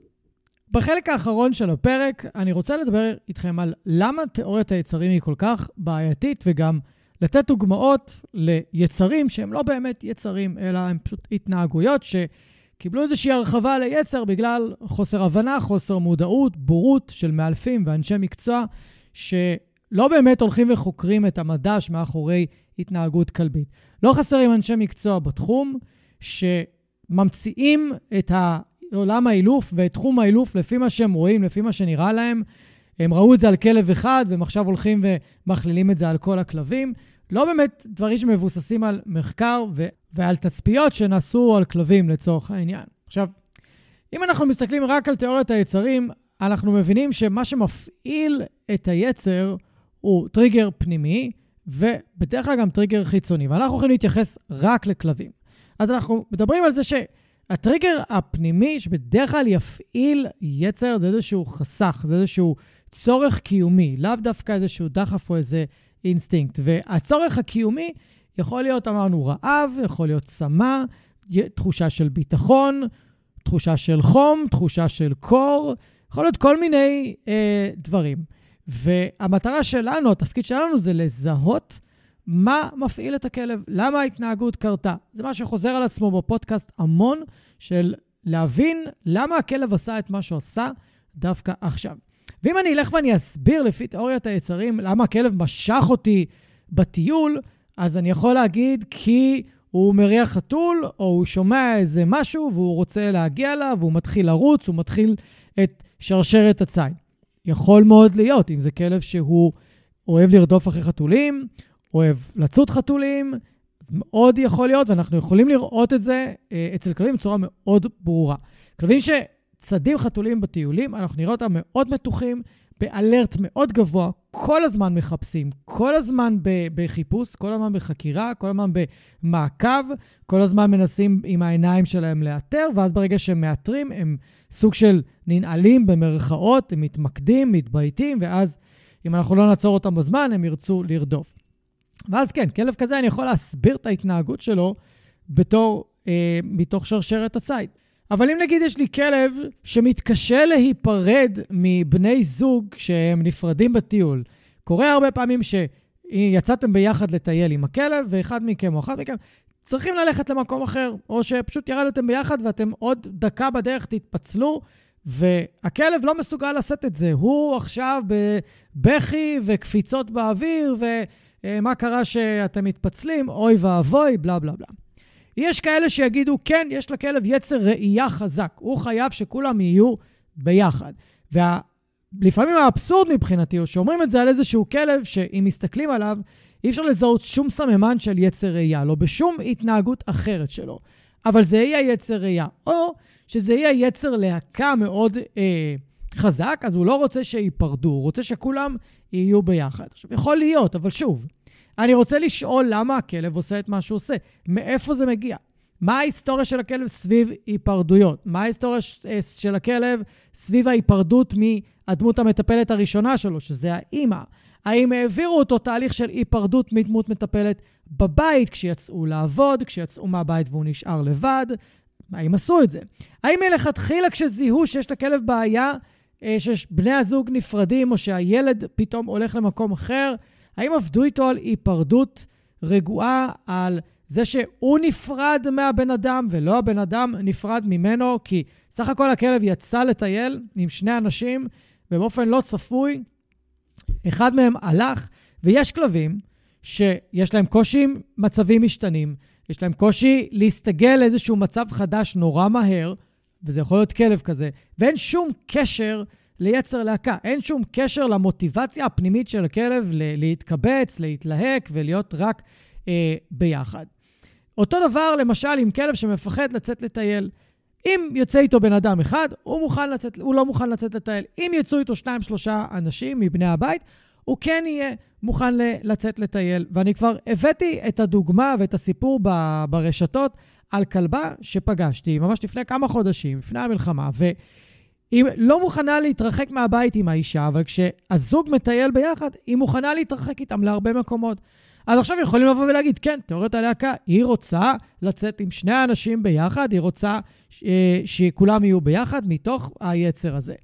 בחלק האחרון של הפרק אני רוצה לדבר איתכם על למה תיאוריית היצרים היא כל כך בעייתית, וגם לתת דוגמאות ליצרים שהם לא באמת יצרים, אלא הם פשוט התנהגויות ש... קיבלו איזושהי הרחבה ליצר בגלל חוסר הבנה, חוסר מודעות, בורות של מאלפים ואנשי מקצוע, שלא באמת הולכים וחוקרים את המדע שמאחורי התנהגות כלבית. לא חסרים אנשי מקצוע בתחום שממציאים את עולם האילוף ואת תחום האילוף לפי מה שהם רואים, לפי מה שנראה להם. הם ראו את זה על כלב אחד, והם עכשיו הולכים ומכלילים את זה על כל הכלבים. לא באמת דברים שמבוססים על מחקר ו- ועל תצפיות שנעשו על כלבים לצורך העניין. עכשיו, אם אנחנו מסתכלים רק על תיאוריית היצרים, אנחנו מבינים שמה שמפעיל את היצר הוא טריגר פנימי, ובדרך כלל גם טריגר חיצוני, ואנחנו יכולים להתייחס רק לכלבים. אז אנחנו מדברים על זה שהטריגר הפנימי שבדרך כלל יפעיל יצר זה איזשהו חסך, זה איזשהו צורך קיומי, לאו דווקא איזשהו דחף או איזה אינסטינקט. והצורך הקיומי יכול להיות, אמרנו, רעב, יכול להיות צמא, תחושה של ביטחון, תחושה של חום, תחושה של קור, יכול להיות כל מיני אה, דברים. והמטרה שלנו, התפקיד שלנו זה לזהות מה מפעיל את הכלב, למה ההתנהגות קרתה. זה מה שחוזר על עצמו בפודקאסט המון, של להבין למה הכלב עשה את מה שעשה דווקא עכשיו. ואם אני אלך ואני אסביר לפי תיאוריית היצרים למה הכלב משך אותי בטיול, אז אני יכול להגיד כי הוא מריח חתול, או הוא שומע איזה משהו והוא רוצה להגיע אליו, והוא מתחיל לרוץ, הוא מתחיל את שרשרת הציד. יכול מאוד להיות, אם זה כלב שהוא אוהב לרדוף אחרי חתולים, אוהב לצוד חתולים, מאוד יכול להיות, ואנחנו יכולים לראות את זה אה, אצל כלבים בצורה מאוד ברורה. כלבים ש... צדים חתולים בטיולים, אנחנו נראה אותם מאוד מתוחים, באלרט מאוד גבוה, כל הזמן מחפשים, כל הזמן בחיפוש, כל הזמן בחקירה, כל הזמן במעקב, כל הזמן מנסים עם העיניים שלהם לאתר, ואז ברגע שהם מאתרים, הם סוג של ננעלים במרכאות, הם מתמקדים, מתבייתים, ואז אם אנחנו לא נעצור אותם בזמן, הם ירצו לרדוף. ואז כן, כלב כזה, אני יכול להסביר את ההתנהגות שלו בתור, אה, מתוך שרשרת הציד. אבל אם נגיד יש לי כלב שמתקשה להיפרד מבני זוג שהם נפרדים בטיול, קורה הרבה פעמים שיצאתם ביחד לטייל עם הכלב, ואחד מכם או אחת מכם צריכים ללכת למקום אחר, או שפשוט ירדתם ביחד ואתם עוד דקה בדרך תתפצלו, והכלב לא מסוגל לשאת את זה. הוא עכשיו בבכי וקפיצות באוויר, ומה קרה שאתם מתפצלים, אוי ואבוי, בלה בלה בלה. יש כאלה שיגידו, כן, יש לכלב יצר ראייה חזק, הוא חייב שכולם יהיו ביחד. ולפעמים וה... האבסורד מבחינתי הוא שאומרים את זה על איזשהו כלב שאם מסתכלים עליו, אי אפשר לזהות שום סממן של יצר ראייה, לא בשום התנהגות אחרת שלו. אבל זה יהיה יצר ראייה. או שזה יהיה יצר להקה מאוד אה, חזק, אז הוא לא רוצה שייפרדו, הוא רוצה שכולם יהיו ביחד. עכשיו, יכול להיות, אבל שוב, אני רוצה לשאול למה הכלב עושה את מה שהוא עושה. מאיפה זה מגיע? מה ההיסטוריה של הכלב סביב היפרדויות? מה ההיסטוריה אה, של הכלב סביב ההיפרדות מהדמות המטפלת הראשונה שלו, שזה האימא? האם העבירו אותו תהליך של היפרדות מדמות מטפלת בבית, כשיצאו לעבוד, כשיצאו מהבית והוא נשאר לבד? האם עשו את זה? האם מלכתחילה כשזיהו שיש לכלב בעיה, אה, שיש בני הזוג נפרדים, או שהילד פתאום הולך למקום אחר, האם עבדו איתו על היפרדות רגועה, על זה שהוא נפרד מהבן אדם ולא הבן אדם נפרד ממנו, כי סך הכל הכלב יצא לטייל עם שני אנשים, ובאופן לא צפוי, אחד מהם הלך, ויש כלבים שיש להם קושי עם מצבים משתנים, יש להם קושי להסתגל לאיזשהו מצב חדש נורא מהר, וזה יכול להיות כלב כזה, ואין שום קשר ליצר להקה. אין שום קשר למוטיבציה הפנימית של הכלב להתקבץ, להתלהק ולהיות רק אה, ביחד. אותו דבר, למשל, עם כלב שמפחד לצאת לטייל. אם יוצא איתו בן אדם אחד, הוא, מוכן לצאת, הוא לא מוכן לצאת לטייל. אם יצאו איתו שניים, שלושה אנשים מבני הבית, הוא כן יהיה מוכן לצאת לטייל. ואני כבר הבאתי את הדוגמה ואת הסיפור ברשתות על כלבה שפגשתי ממש לפני כמה חודשים, לפני המלחמה, והיא לא מוכנה להתרחק מהבית עם האישה, אבל כשהזוג מטייל ביחד, היא מוכנה להתרחק איתם להרבה מקומות. אז עכשיו יכולים לבוא ולהגיד, כן, תיאוריית הלהקה, היא רוצה לצאת עם שני האנשים ביחד, היא רוצה ש... אה, שכולם יהיו ביחד מתוך היצר הזה.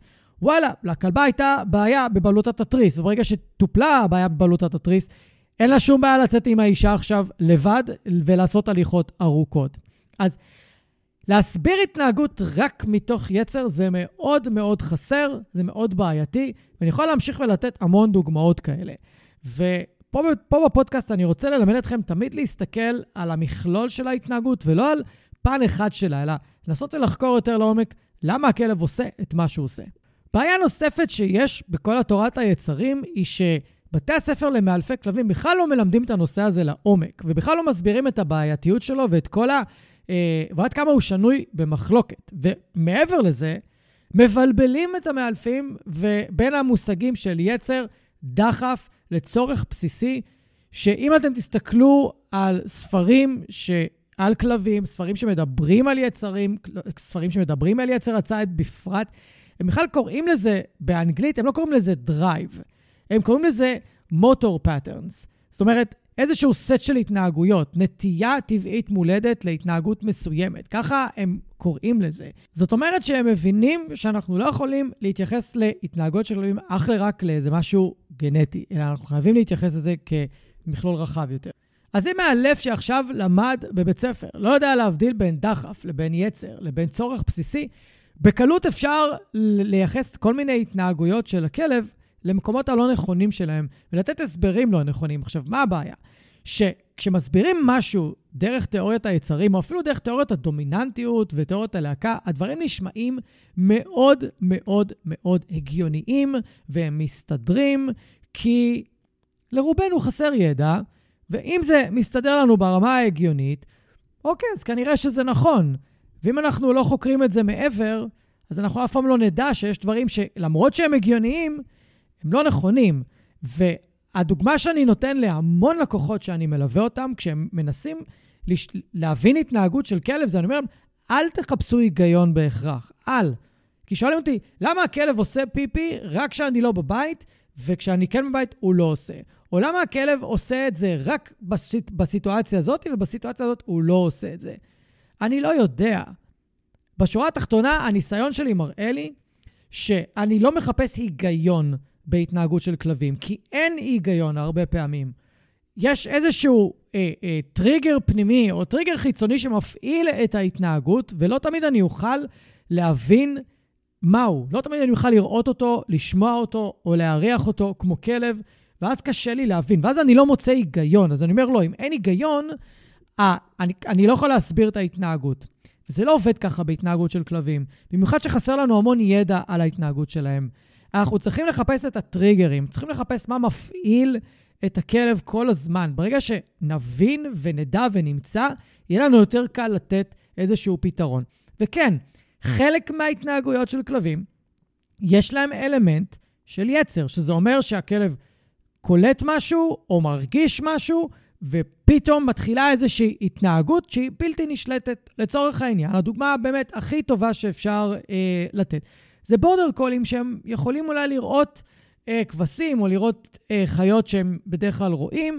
וואלה, לכלבה הייתה בעיה בבלוטת התריס, וברגע שטופלה הבעיה בבלוטת התריס, אין לה שום בעיה לצאת עם האישה עכשיו לבד ולעשות הליכות ארוכות. אז להסביר התנהגות רק מתוך יצר זה מאוד מאוד חסר, זה מאוד בעייתי, ואני יכול להמשיך ולתת המון דוגמאות כאלה. ופה פה בפודקאסט אני רוצה ללמד אתכם תמיד להסתכל על המכלול של ההתנהגות, ולא על פן אחד שלה, אלא לנסות ולחקור יותר לעומק למה הכלב עושה את מה שהוא עושה. בעיה נוספת שיש בכל התורת היצרים היא שבתי הספר למאלפי כלבים בכלל לא מלמדים את הנושא הזה לעומק, ובכלל לא מסבירים את הבעייתיות שלו ואת כל ה... אה, ועד כמה הוא שנוי במחלוקת. ומעבר לזה, מבלבלים את המאלפים ובין המושגים של יצר, דחף, לצורך בסיסי, שאם אתם תסתכלו על ספרים ש... על כלבים, ספרים שמדברים על יצרים, ספרים שמדברים על יצר הציד בפרט, הם בכלל קוראים לזה, באנגלית, הם לא קוראים לזה drive, הם קוראים לזה motor patterns. זאת אומרת, איזשהו סט של התנהגויות, נטייה טבעית מולדת להתנהגות מסוימת. ככה הם קוראים לזה. זאת אומרת שהם מבינים שאנחנו לא יכולים להתייחס להתנהגויות של כלבים אך ורק לאיזה משהו גנטי, אלא אנחנו חייבים להתייחס לזה כמכלול רחב יותר. אז אם מאלף שעכשיו למד בבית ספר, לא יודע להבדיל בין דחף לבין יצר לבין צורך בסיסי, בקלות אפשר לייחס כל מיני התנהגויות של הכלב למקומות הלא נכונים שלהם ולתת הסברים לא נכונים. עכשיו, מה הבעיה? שכשמסבירים משהו דרך תיאוריית היצרים, או אפילו דרך תיאוריית הדומיננטיות ותיאוריית הלהקה, הדברים נשמעים מאוד מאוד מאוד הגיוניים, והם מסתדרים, כי לרובנו חסר ידע, ואם זה מסתדר לנו ברמה ההגיונית, אוקיי, אז כנראה שזה נכון. ואם אנחנו לא חוקרים את זה מעבר, אז אנחנו אף פעם לא נדע שיש דברים שלמרות שהם הגיוניים, הם לא נכונים. והדוגמה שאני נותן להמון לקוחות שאני מלווה אותם, כשהם מנסים לש... להבין התנהגות של כלב, זה אני אומר אל תחפשו היגיון בהכרח, אל. כי שואלים אותי, למה הכלב עושה פיפי רק כשאני לא בבית, וכשאני כן בבית הוא לא עושה? או למה הכלב עושה את זה רק בסיט... בסיטואציה הזאת, ובסיטואציה הזאת הוא לא עושה את זה? אני לא יודע. בשורה התחתונה, הניסיון שלי מראה לי שאני לא מחפש היגיון בהתנהגות של כלבים, כי אין היגיון הרבה פעמים. יש איזשהו אה, אה, טריגר פנימי או טריגר חיצוני שמפעיל את ההתנהגות, ולא תמיד אני אוכל להבין מהו. לא תמיד אני אוכל לראות אותו, לשמוע אותו או להריח אותו כמו כלב, ואז קשה לי להבין. ואז אני לא מוצא היגיון. אז אני אומר, לא, אם אין היגיון, אה, אני, אני לא יכול להסביר את ההתנהגות. זה לא עובד ככה בהתנהגות של כלבים, במיוחד שחסר לנו המון ידע על ההתנהגות שלהם. אנחנו צריכים לחפש את הטריגרים, צריכים לחפש מה מפעיל את הכלב כל הזמן. ברגע שנבין ונדע ונמצא, יהיה לנו יותר קל לתת איזשהו פתרון. וכן, חלק מההתנהגויות של כלבים, יש להם אלמנט של יצר, שזה אומר שהכלב קולט משהו או מרגיש משהו, ופתאום מתחילה איזושהי התנהגות שהיא בלתי נשלטת. לצורך העניין, הדוגמה באמת הכי טובה שאפשר אה, לתת, זה בורדר קולים שהם יכולים אולי לראות אה, כבשים או לראות אה, חיות שהם בדרך כלל רואים,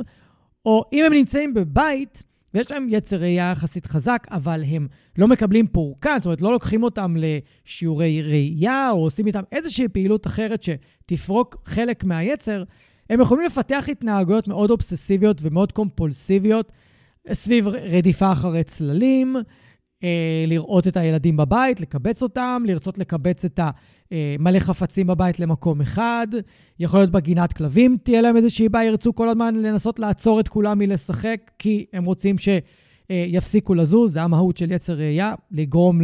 או אם הם נמצאים בבית, ויש להם יצר ראייה יחסית חזק, אבל הם לא מקבלים פורקן, זאת אומרת, לא לוקחים אותם לשיעורי ראייה, או עושים איתם איזושהי פעילות אחרת שתפרוק חלק מהיצר, הם יכולים לפתח התנהגויות מאוד אובססיביות ומאוד קומפולסיביות סביב רדיפה אחרי צללים, אה, לראות את הילדים בבית, לקבץ אותם, לרצות לקבץ את המלא אה, חפצים בבית למקום אחד. יכול להיות בגינת כלבים, תהיה להם איזושהי בעיה, ירצו כל הזמן לנסות לעצור את כולם מלשחק, כי הם רוצים שיפסיקו לזוז, זה המהות של יצר ראייה, לגרום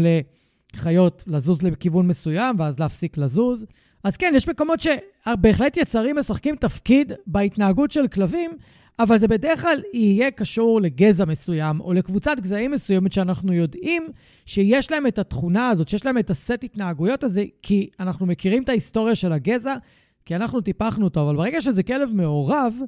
לחיות לזוז לכיוון מסוים ואז להפסיק לזוז. אז כן, יש מקומות שבהחלט יצרים משחקים תפקיד בהתנהגות של כלבים, אבל זה בדרך כלל יהיה קשור לגזע מסוים, או לקבוצת גזעים מסוימת שאנחנו יודעים שיש להם את התכונה הזאת, שיש להם את הסט התנהגויות הזה, כי אנחנו מכירים את ההיסטוריה של הגזע, כי אנחנו טיפחנו אותו, אבל ברגע שזה כלב מעורב,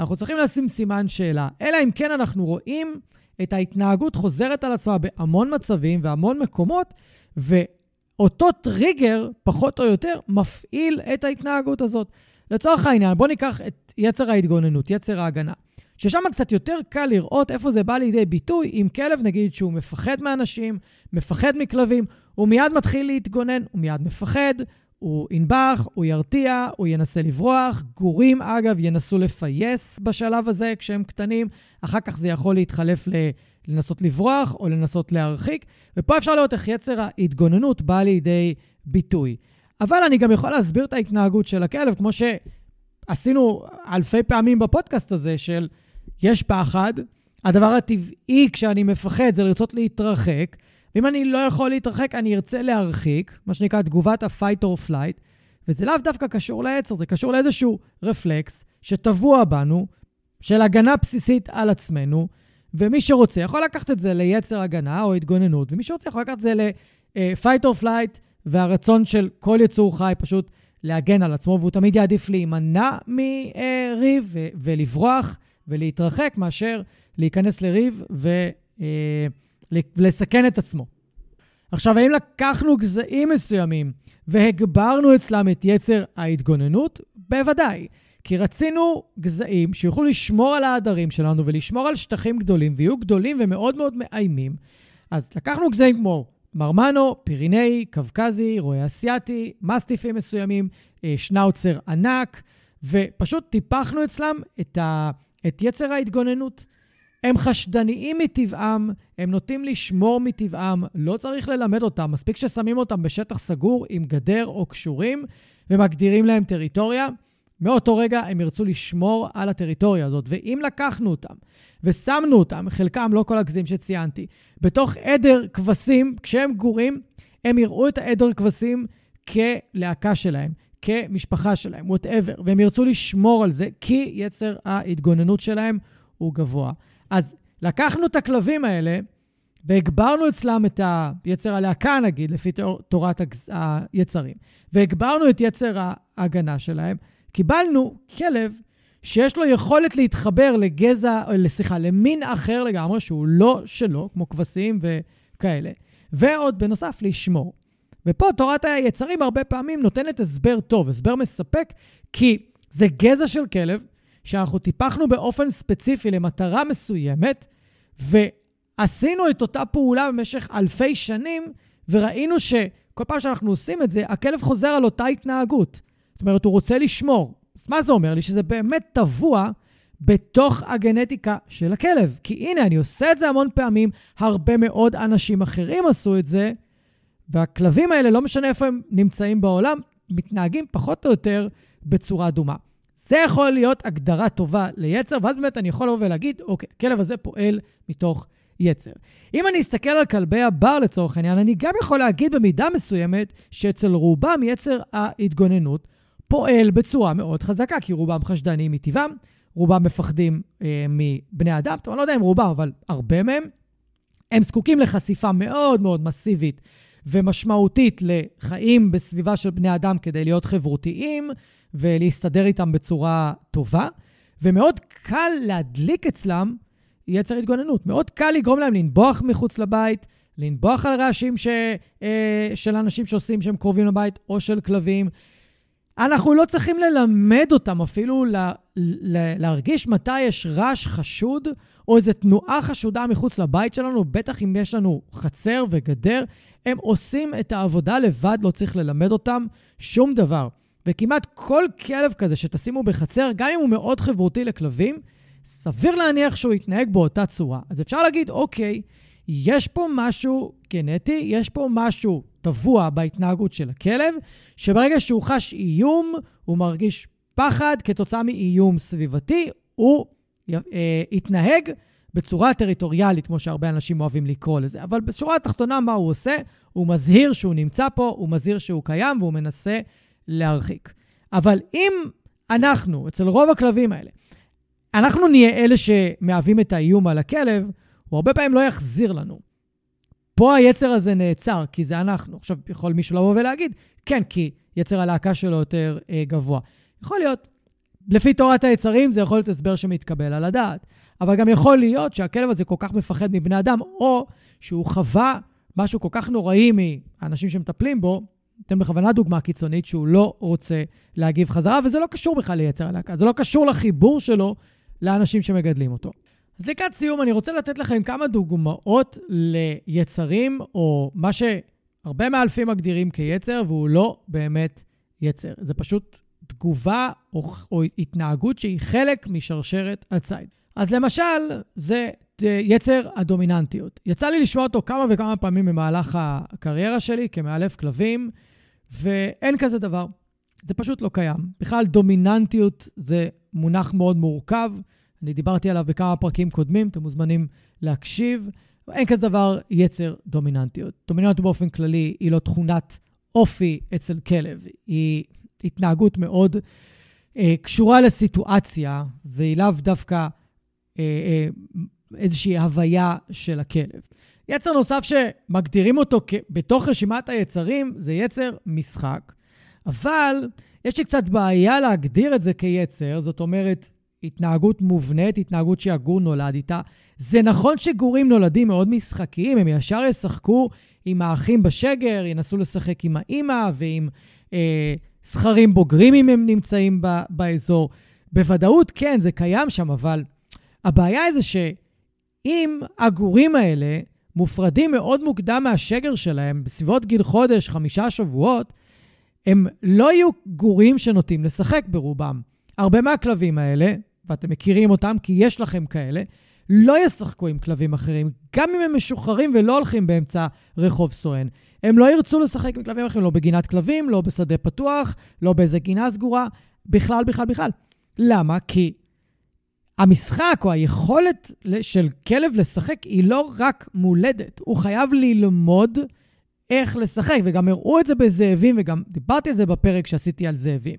אנחנו צריכים לשים סימן שאלה. אלא אם כן אנחנו רואים את ההתנהגות חוזרת על עצמה בהמון מצבים והמון מקומות, ואותו טריגר, פחות או יותר, מפעיל את ההתנהגות הזאת. לצורך העניין, בואו ניקח את יצר ההתגוננות, יצר ההגנה. ששם קצת יותר קל לראות איפה זה בא לידי ביטוי עם כלב, נגיד, שהוא מפחד מאנשים, מפחד מכלבים, הוא מיד מתחיל להתגונן, הוא מיד מפחד, הוא ינבח, הוא ירתיע, הוא ינסה לברוח. גורים, אגב, ינסו לפייס בשלב הזה כשהם קטנים, אחר כך זה יכול להתחלף ל... לנסות לברוח או לנסות להרחיק, ופה אפשר לראות איך יצר ההתגוננות בא לידי ביטוי. אבל אני גם יכול להסביר את ההתנהגות של הכלב, כמו שעשינו אלפי פעמים בפודקאסט הזה, של יש פחד, הדבר הטבעי כשאני מפחד זה לרצות להתרחק, ואם אני לא יכול להתרחק, אני ארצה להרחיק, מה שנקרא תגובת ה-fight or flight, וזה לאו דווקא קשור לעצר, זה קשור לאיזשהו רפלקס שטבוע בנו, של הגנה בסיסית על עצמנו, ומי שרוצה יכול לקחת את זה ליצר הגנה או התגוננות, ומי שרוצה יכול לקחת את זה ל-fight or flight, והרצון של כל יצור חי פשוט להגן על עצמו, והוא תמיד יעדיף להימנע מריב ולברוח ולהתרחק מאשר להיכנס לריב ולסכן את עצמו. עכשיו, האם לקחנו גזעים מסוימים והגברנו אצלם את יצר ההתגוננות? בוודאי. כי רצינו גזעים שיוכלו לשמור על העדרים שלנו ולשמור על שטחים גדולים, ויהיו גדולים ומאוד מאוד מאיימים. אז לקחנו גזעים כמו מרמנו, פירינאי, קווקזי, רועה אסיאתי, מסטיפים מסוימים, אה, שנאוצר ענק, ופשוט טיפחנו אצלם את, ה, את יצר ההתגוננות. הם חשדניים מטבעם, הם נוטים לשמור מטבעם, לא צריך ללמד אותם, מספיק ששמים אותם בשטח סגור עם גדר או קשורים ומגדירים להם טריטוריה. מאותו רגע הם ירצו לשמור על הטריטוריה הזאת. ואם לקחנו אותם ושמנו אותם, חלקם, לא כל הגזים שציינתי, בתוך עדר כבשים, כשהם גורים, הם יראו את העדר כבשים כלהקה שלהם, כמשפחה שלהם, וואטאבר, והם ירצו לשמור על זה, כי יצר ההתגוננות שלהם הוא גבוה. אז לקחנו את הכלבים האלה, והגברנו אצלם את היצר הלהקה, נגיד, לפי תורת היצרים, והגברנו את יצר ההגנה שלהם, קיבלנו כלב שיש לו יכולת להתחבר לגזע, סליחה, למין אחר לגמרי, שהוא לא שלו, כמו כבשים וכאלה, ועוד בנוסף לשמור. ופה תורת היצרים הרבה פעמים נותנת הסבר טוב, הסבר מספק, כי זה גזע של כלב שאנחנו טיפחנו באופן ספציפי למטרה מסוימת, ועשינו את אותה פעולה במשך אלפי שנים, וראינו שכל פעם שאנחנו עושים את זה, הכלב חוזר על אותה התנהגות. זאת אומרת, הוא רוצה לשמור. אז מה זה אומר לי? שזה באמת טבוע בתוך הגנטיקה של הכלב. כי הנה, אני עושה את זה המון פעמים, הרבה מאוד אנשים אחרים עשו את זה, והכלבים האלה, לא משנה איפה הם נמצאים בעולם, מתנהגים פחות או יותר בצורה דומה. זה יכול להיות הגדרה טובה ליצר, ואז באמת אני יכול לבוא ולהגיד, אוקיי, הכלב הזה פועל מתוך יצר. אם אני אסתכל על כלבי הבר לצורך העניין, אני גם יכול להגיד במידה מסוימת שאצל רובם יצר ההתגוננות פועל בצורה מאוד חזקה, כי רובם חשדניים מטבעם, רובם מפחדים אה, מבני אדם, טוב, אני לא יודע אם רובם, אבל הרבה מהם. הם זקוקים לחשיפה מאוד מאוד מסיבית ומשמעותית לחיים בסביבה של בני אדם כדי להיות חברותיים ולהסתדר איתם בצורה טובה, ומאוד קל להדליק אצלם יצר התגוננות. מאוד קל לגרום להם לנבוח מחוץ לבית, לנבוח על רעשים ש, אה, של אנשים שעושים שהם קרובים לבית, או של כלבים. אנחנו לא צריכים ללמד אותם אפילו לה, לה, להרגיש מתי יש רעש חשוד או איזו תנועה חשודה מחוץ לבית שלנו, בטח אם יש לנו חצר וגדר. הם עושים את העבודה לבד, לא צריך ללמד אותם שום דבר. וכמעט כל כלב כזה שתשימו בחצר, גם אם הוא מאוד חברותי לכלבים, סביר להניח שהוא יתנהג באותה צורה. אז אפשר להגיד, אוקיי, יש פה משהו גנטי, יש פה משהו טבוע בהתנהגות של הכלב, שברגע שהוא חש איום, הוא מרגיש פחד כתוצאה מאיום סביבתי, הוא אה, יתנהג בצורה טריטוריאלית, כמו שהרבה אנשים אוהבים לקרוא לזה. אבל בשורה התחתונה, מה הוא עושה? הוא מזהיר שהוא נמצא פה, הוא מזהיר שהוא קיים והוא מנסה להרחיק. אבל אם אנחנו, אצל רוב הכלבים האלה, אנחנו נהיה אלה שמהווים את האיום על הכלב, הוא הרבה פעמים לא יחזיר לנו. פה היצר הזה נעצר, כי זה אנחנו. עכשיו, יכול מישהו לבוא ולהגיד, כן, כי יצר הלהקה שלו יותר אה, גבוה. יכול להיות. לפי תורת היצרים זה יכול להיות הסבר שמתקבל על הדעת. אבל גם יכול להיות שהכלב הזה כל כך מפחד מבני אדם, או שהוא חווה משהו כל כך נוראי מהאנשים שמטפלים בו, אתן בכוונה דוגמה קיצונית, שהוא לא רוצה להגיב חזרה, וזה לא קשור בכלל ליצר הלהקה, זה לא קשור לחיבור שלו לאנשים שמגדלים אותו. אז לקראת סיום, אני רוצה לתת לכם כמה דוגמאות ליצרים, או מה שהרבה מאלפים מגדירים כיצר, והוא לא באמת יצר. זה פשוט תגובה או, או התנהגות שהיא חלק משרשרת הציד. אז למשל, זה יצר הדומיננטיות. יצא לי לשמוע אותו כמה וכמה פעמים במהלך הקריירה שלי כמאלף כלבים, ואין כזה דבר. זה פשוט לא קיים. בכלל, דומיננטיות זה מונח מאוד מורכב. אני דיברתי עליו בכמה פרקים קודמים, אתם מוזמנים להקשיב. אין כזה דבר יצר דומיננטיות. דומיננטיות באופן כללי היא לא תכונת אופי אצל כלב, היא התנהגות מאוד אה, קשורה לסיטואציה, והיא לאו דווקא אה, אה, איזושהי הוויה של הכלב. יצר נוסף שמגדירים אותו בתוך רשימת היצרים זה יצר משחק, אבל יש לי קצת בעיה להגדיר את זה כיצר, זאת אומרת, התנהגות מובנית, התנהגות שהגור נולד איתה. זה נכון שגורים נולדים מאוד משחקיים, הם ישר ישחקו עם האחים בשגר, ינסו לשחק עם האימא ועם אה, זכרים בוגרים אם הם נמצאים ב- באזור. בוודאות, כן, זה קיים שם, אבל הבעיה היא זה שאם הגורים האלה מופרדים מאוד מוקדם מהשגר שלהם, בסביבות גיל חודש, חמישה שבועות, הם לא יהיו גורים שנוטים לשחק ברובם. הרבה מהכלבים האלה, ואתם מכירים אותם כי יש לכם כאלה, לא ישחקו עם כלבים אחרים, גם אם הם משוחררים ולא הולכים באמצע רחוב סואן. הם לא ירצו לשחק עם כלבים אחרים, לא בגינת כלבים, לא בשדה פתוח, לא באיזה גינה סגורה, בכלל, בכלל, בכלל. למה? כי המשחק או היכולת של כלב לשחק היא לא רק מולדת, הוא חייב ללמוד איך לשחק, וגם הראו את זה בזאבים, וגם דיברתי על זה בפרק שעשיתי על זאבים.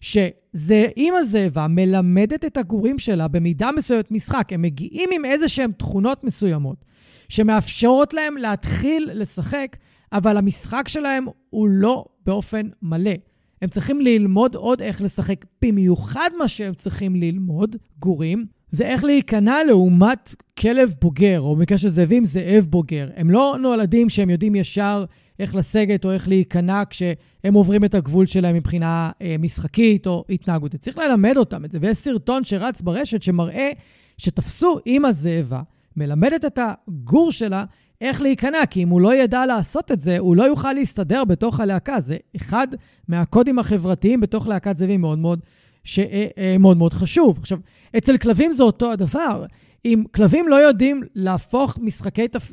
שזה אימא זאבה מלמדת את הגורים שלה במידה מסוימת משחק. הם מגיעים עם איזה שהן תכונות מסוימות שמאפשרות להם להתחיל לשחק, אבל המשחק שלהם הוא לא באופן מלא. הם צריכים ללמוד עוד איך לשחק. במיוחד מה שהם צריכים ללמוד, גורים, זה איך להיכנע לעומת כלב בוגר, או במקרה של זאבים, זאב בוגר. הם לא נולדים שהם יודעים ישר איך לסגת או איך להיכנע כשהם עוברים את הגבול שלהם מבחינה אה, משחקית או התנהגותית. צריך ללמד אותם את זה. ויש סרטון שרץ ברשת שמראה שתפסו אימא זאבה, מלמדת את הגור שלה איך להיכנע, כי אם הוא לא ידע לעשות את זה, הוא לא יוכל להסתדר בתוך הלהקה. זה אחד מהקודים החברתיים בתוך להקת זאבים מאוד מאוד, ש... אה, אה, מאוד מאוד חשוב. עכשיו, אצל כלבים זה אותו הדבר. אם כלבים לא יודעים להפוך משחקי תפ...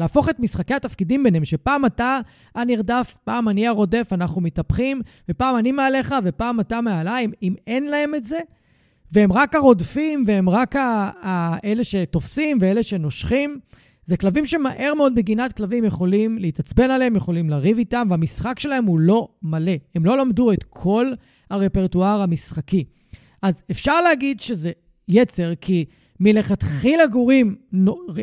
להפוך את משחקי התפקידים ביניהם, שפעם אתה הנרדף, פעם אני הרודף, אנחנו מתהפכים, ופעם אני מעליך ופעם אתה מעליי, אם, אם אין להם את זה, והם רק הרודפים והם רק אלה שתופסים ואלה שנושכים, זה כלבים שמהר מאוד בגינת כלבים יכולים להתעצבן עליהם, יכולים לריב איתם, והמשחק שלהם הוא לא מלא. הם לא למדו את כל הרפרטואר המשחקי. אז אפשר להגיד שזה יצר, כי מלכתחילה גורים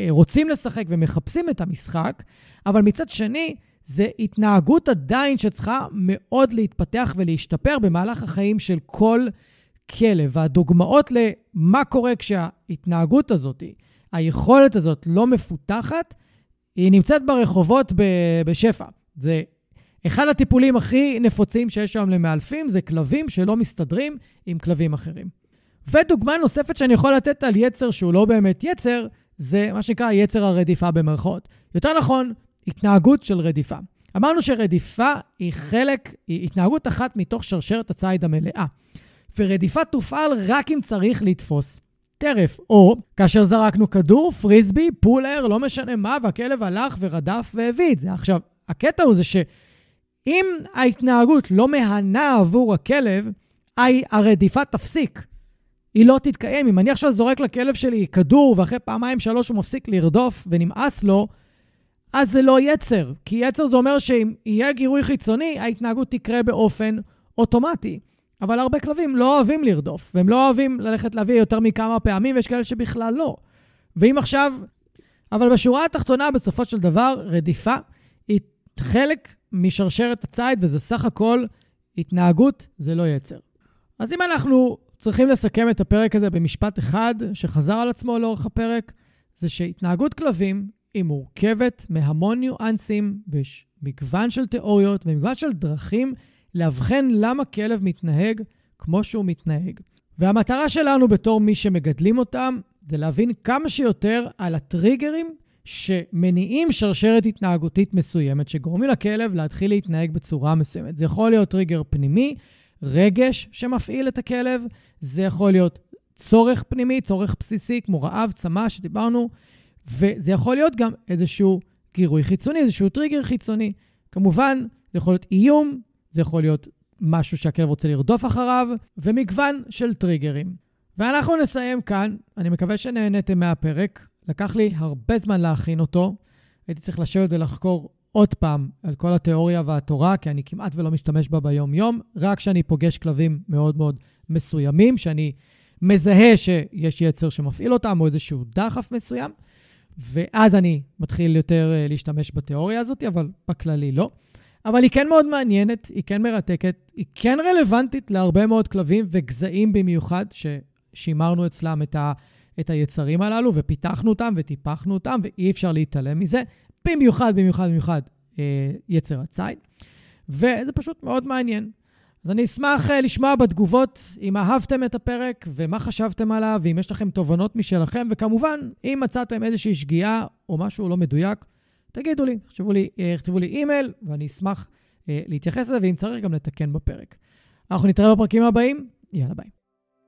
רוצים לשחק ומחפשים את המשחק, אבל מצד שני, זה התנהגות עדיין שצריכה מאוד להתפתח ולהשתפר במהלך החיים של כל כלב. והדוגמאות למה קורה כשההתנהגות הזאת, היכולת הזאת לא מפותחת, היא נמצאת ברחובות בשפע. זה אחד הטיפולים הכי נפוצים שיש היום למאלפים, זה כלבים שלא מסתדרים עם כלבים אחרים. ודוגמה נוספת שאני יכול לתת על יצר שהוא לא באמת יצר, זה מה שנקרא יצר הרדיפה במרכאות. יותר נכון, התנהגות של רדיפה. אמרנו שרדיפה היא חלק, היא התנהגות אחת מתוך שרשרת הציד המלאה. ורדיפה תופעל רק אם צריך לתפוס טרף, או כאשר זרקנו כדור, פריסבי, פולר, לא משנה מה, והכלב הלך ורדף והביא את זה. עכשיו, הקטע הוא זה שאם ההתנהגות לא מהנה עבור הכלב, הרדיפה תפסיק. היא לא תתקיים. אם אני עכשיו זורק לכלב שלי כדור, ואחרי פעמיים שלוש הוא מפסיק לרדוף ונמאס לו, אז זה לא יצר. כי יצר זה אומר שאם יהיה גירוי חיצוני, ההתנהגות תקרה באופן אוטומטי. אבל הרבה כלבים לא אוהבים לרדוף, והם לא אוהבים ללכת להביא יותר מכמה פעמים, ויש כאלה שבכלל לא. ואם עכשיו... אבל בשורה התחתונה, בסופו של דבר, רדיפה היא חלק משרשרת הציד, וזה סך הכל התנהגות, זה לא יצר. אז אם אנחנו צריכים לסכם את הפרק הזה במשפט אחד שחזר על עצמו לאורך הפרק, זה שהתנהגות כלבים היא מורכבת מהמון ניואנסים ויש מגוון של תיאוריות ומגוון של דרכים לאבחן למה כלב מתנהג כמו שהוא מתנהג. והמטרה שלנו בתור מי שמגדלים אותם, זה להבין כמה שיותר על הטריגרים שמניעים שרשרת התנהגותית מסוימת, שגורמים לכלב להתחיל להתנהג בצורה מסוימת. זה יכול להיות טריגר פנימי, רגש שמפעיל את הכלב, זה יכול להיות צורך פנימי, צורך בסיסי, כמו רעב, צמא, שדיברנו, וזה יכול להיות גם איזשהו גירוי חיצוני, איזשהו טריגר חיצוני. כמובן, זה יכול להיות איום, זה יכול להיות משהו שהכלב רוצה לרדוף אחריו, ומגוון של טריגרים. ואנחנו נסיים כאן. אני מקווה שנהניתם מהפרק. לקח לי הרבה זמן להכין אותו. הייתי צריך לשבת ולחקור עוד פעם על כל התיאוריה והתורה, כי אני כמעט ולא משתמש בה ביום-יום, רק כשאני פוגש כלבים מאוד מאוד מסוימים, שאני מזהה שיש יצר שמפעיל אותם, או איזשהו דחף מסוים, ואז אני מתחיל יותר אה, להשתמש בתיאוריה הזאת, אבל בכללי לא. אבל היא כן מאוד מעניינת, היא כן מרתקת, היא כן רלוונטית להרבה מאוד כלבים וגזעים במיוחד, ששימרנו אצלם את, ה, את היצרים הללו ופיתחנו אותם וטיפחנו אותם, ואי אפשר להתעלם מזה. במיוחד, במיוחד, במיוחד אה, יצר הציד. וזה פשוט מאוד מעניין. אז אני אשמח אה, לשמוע בתגובות אם אהבתם את הפרק ומה חשבתם עליו, ואם יש לכם תובנות משלכם, וכמובן, אם מצאתם איזושהי שגיאה או משהו לא מדויק, תגידו לי, תכתבו לי, אה, תכתבו לי אימייל, ואני אשמח אה, להתייחס לזה, ואם צריך גם לתקן בפרק. אנחנו נתראה בפרקים הבאים, יאללה ביי.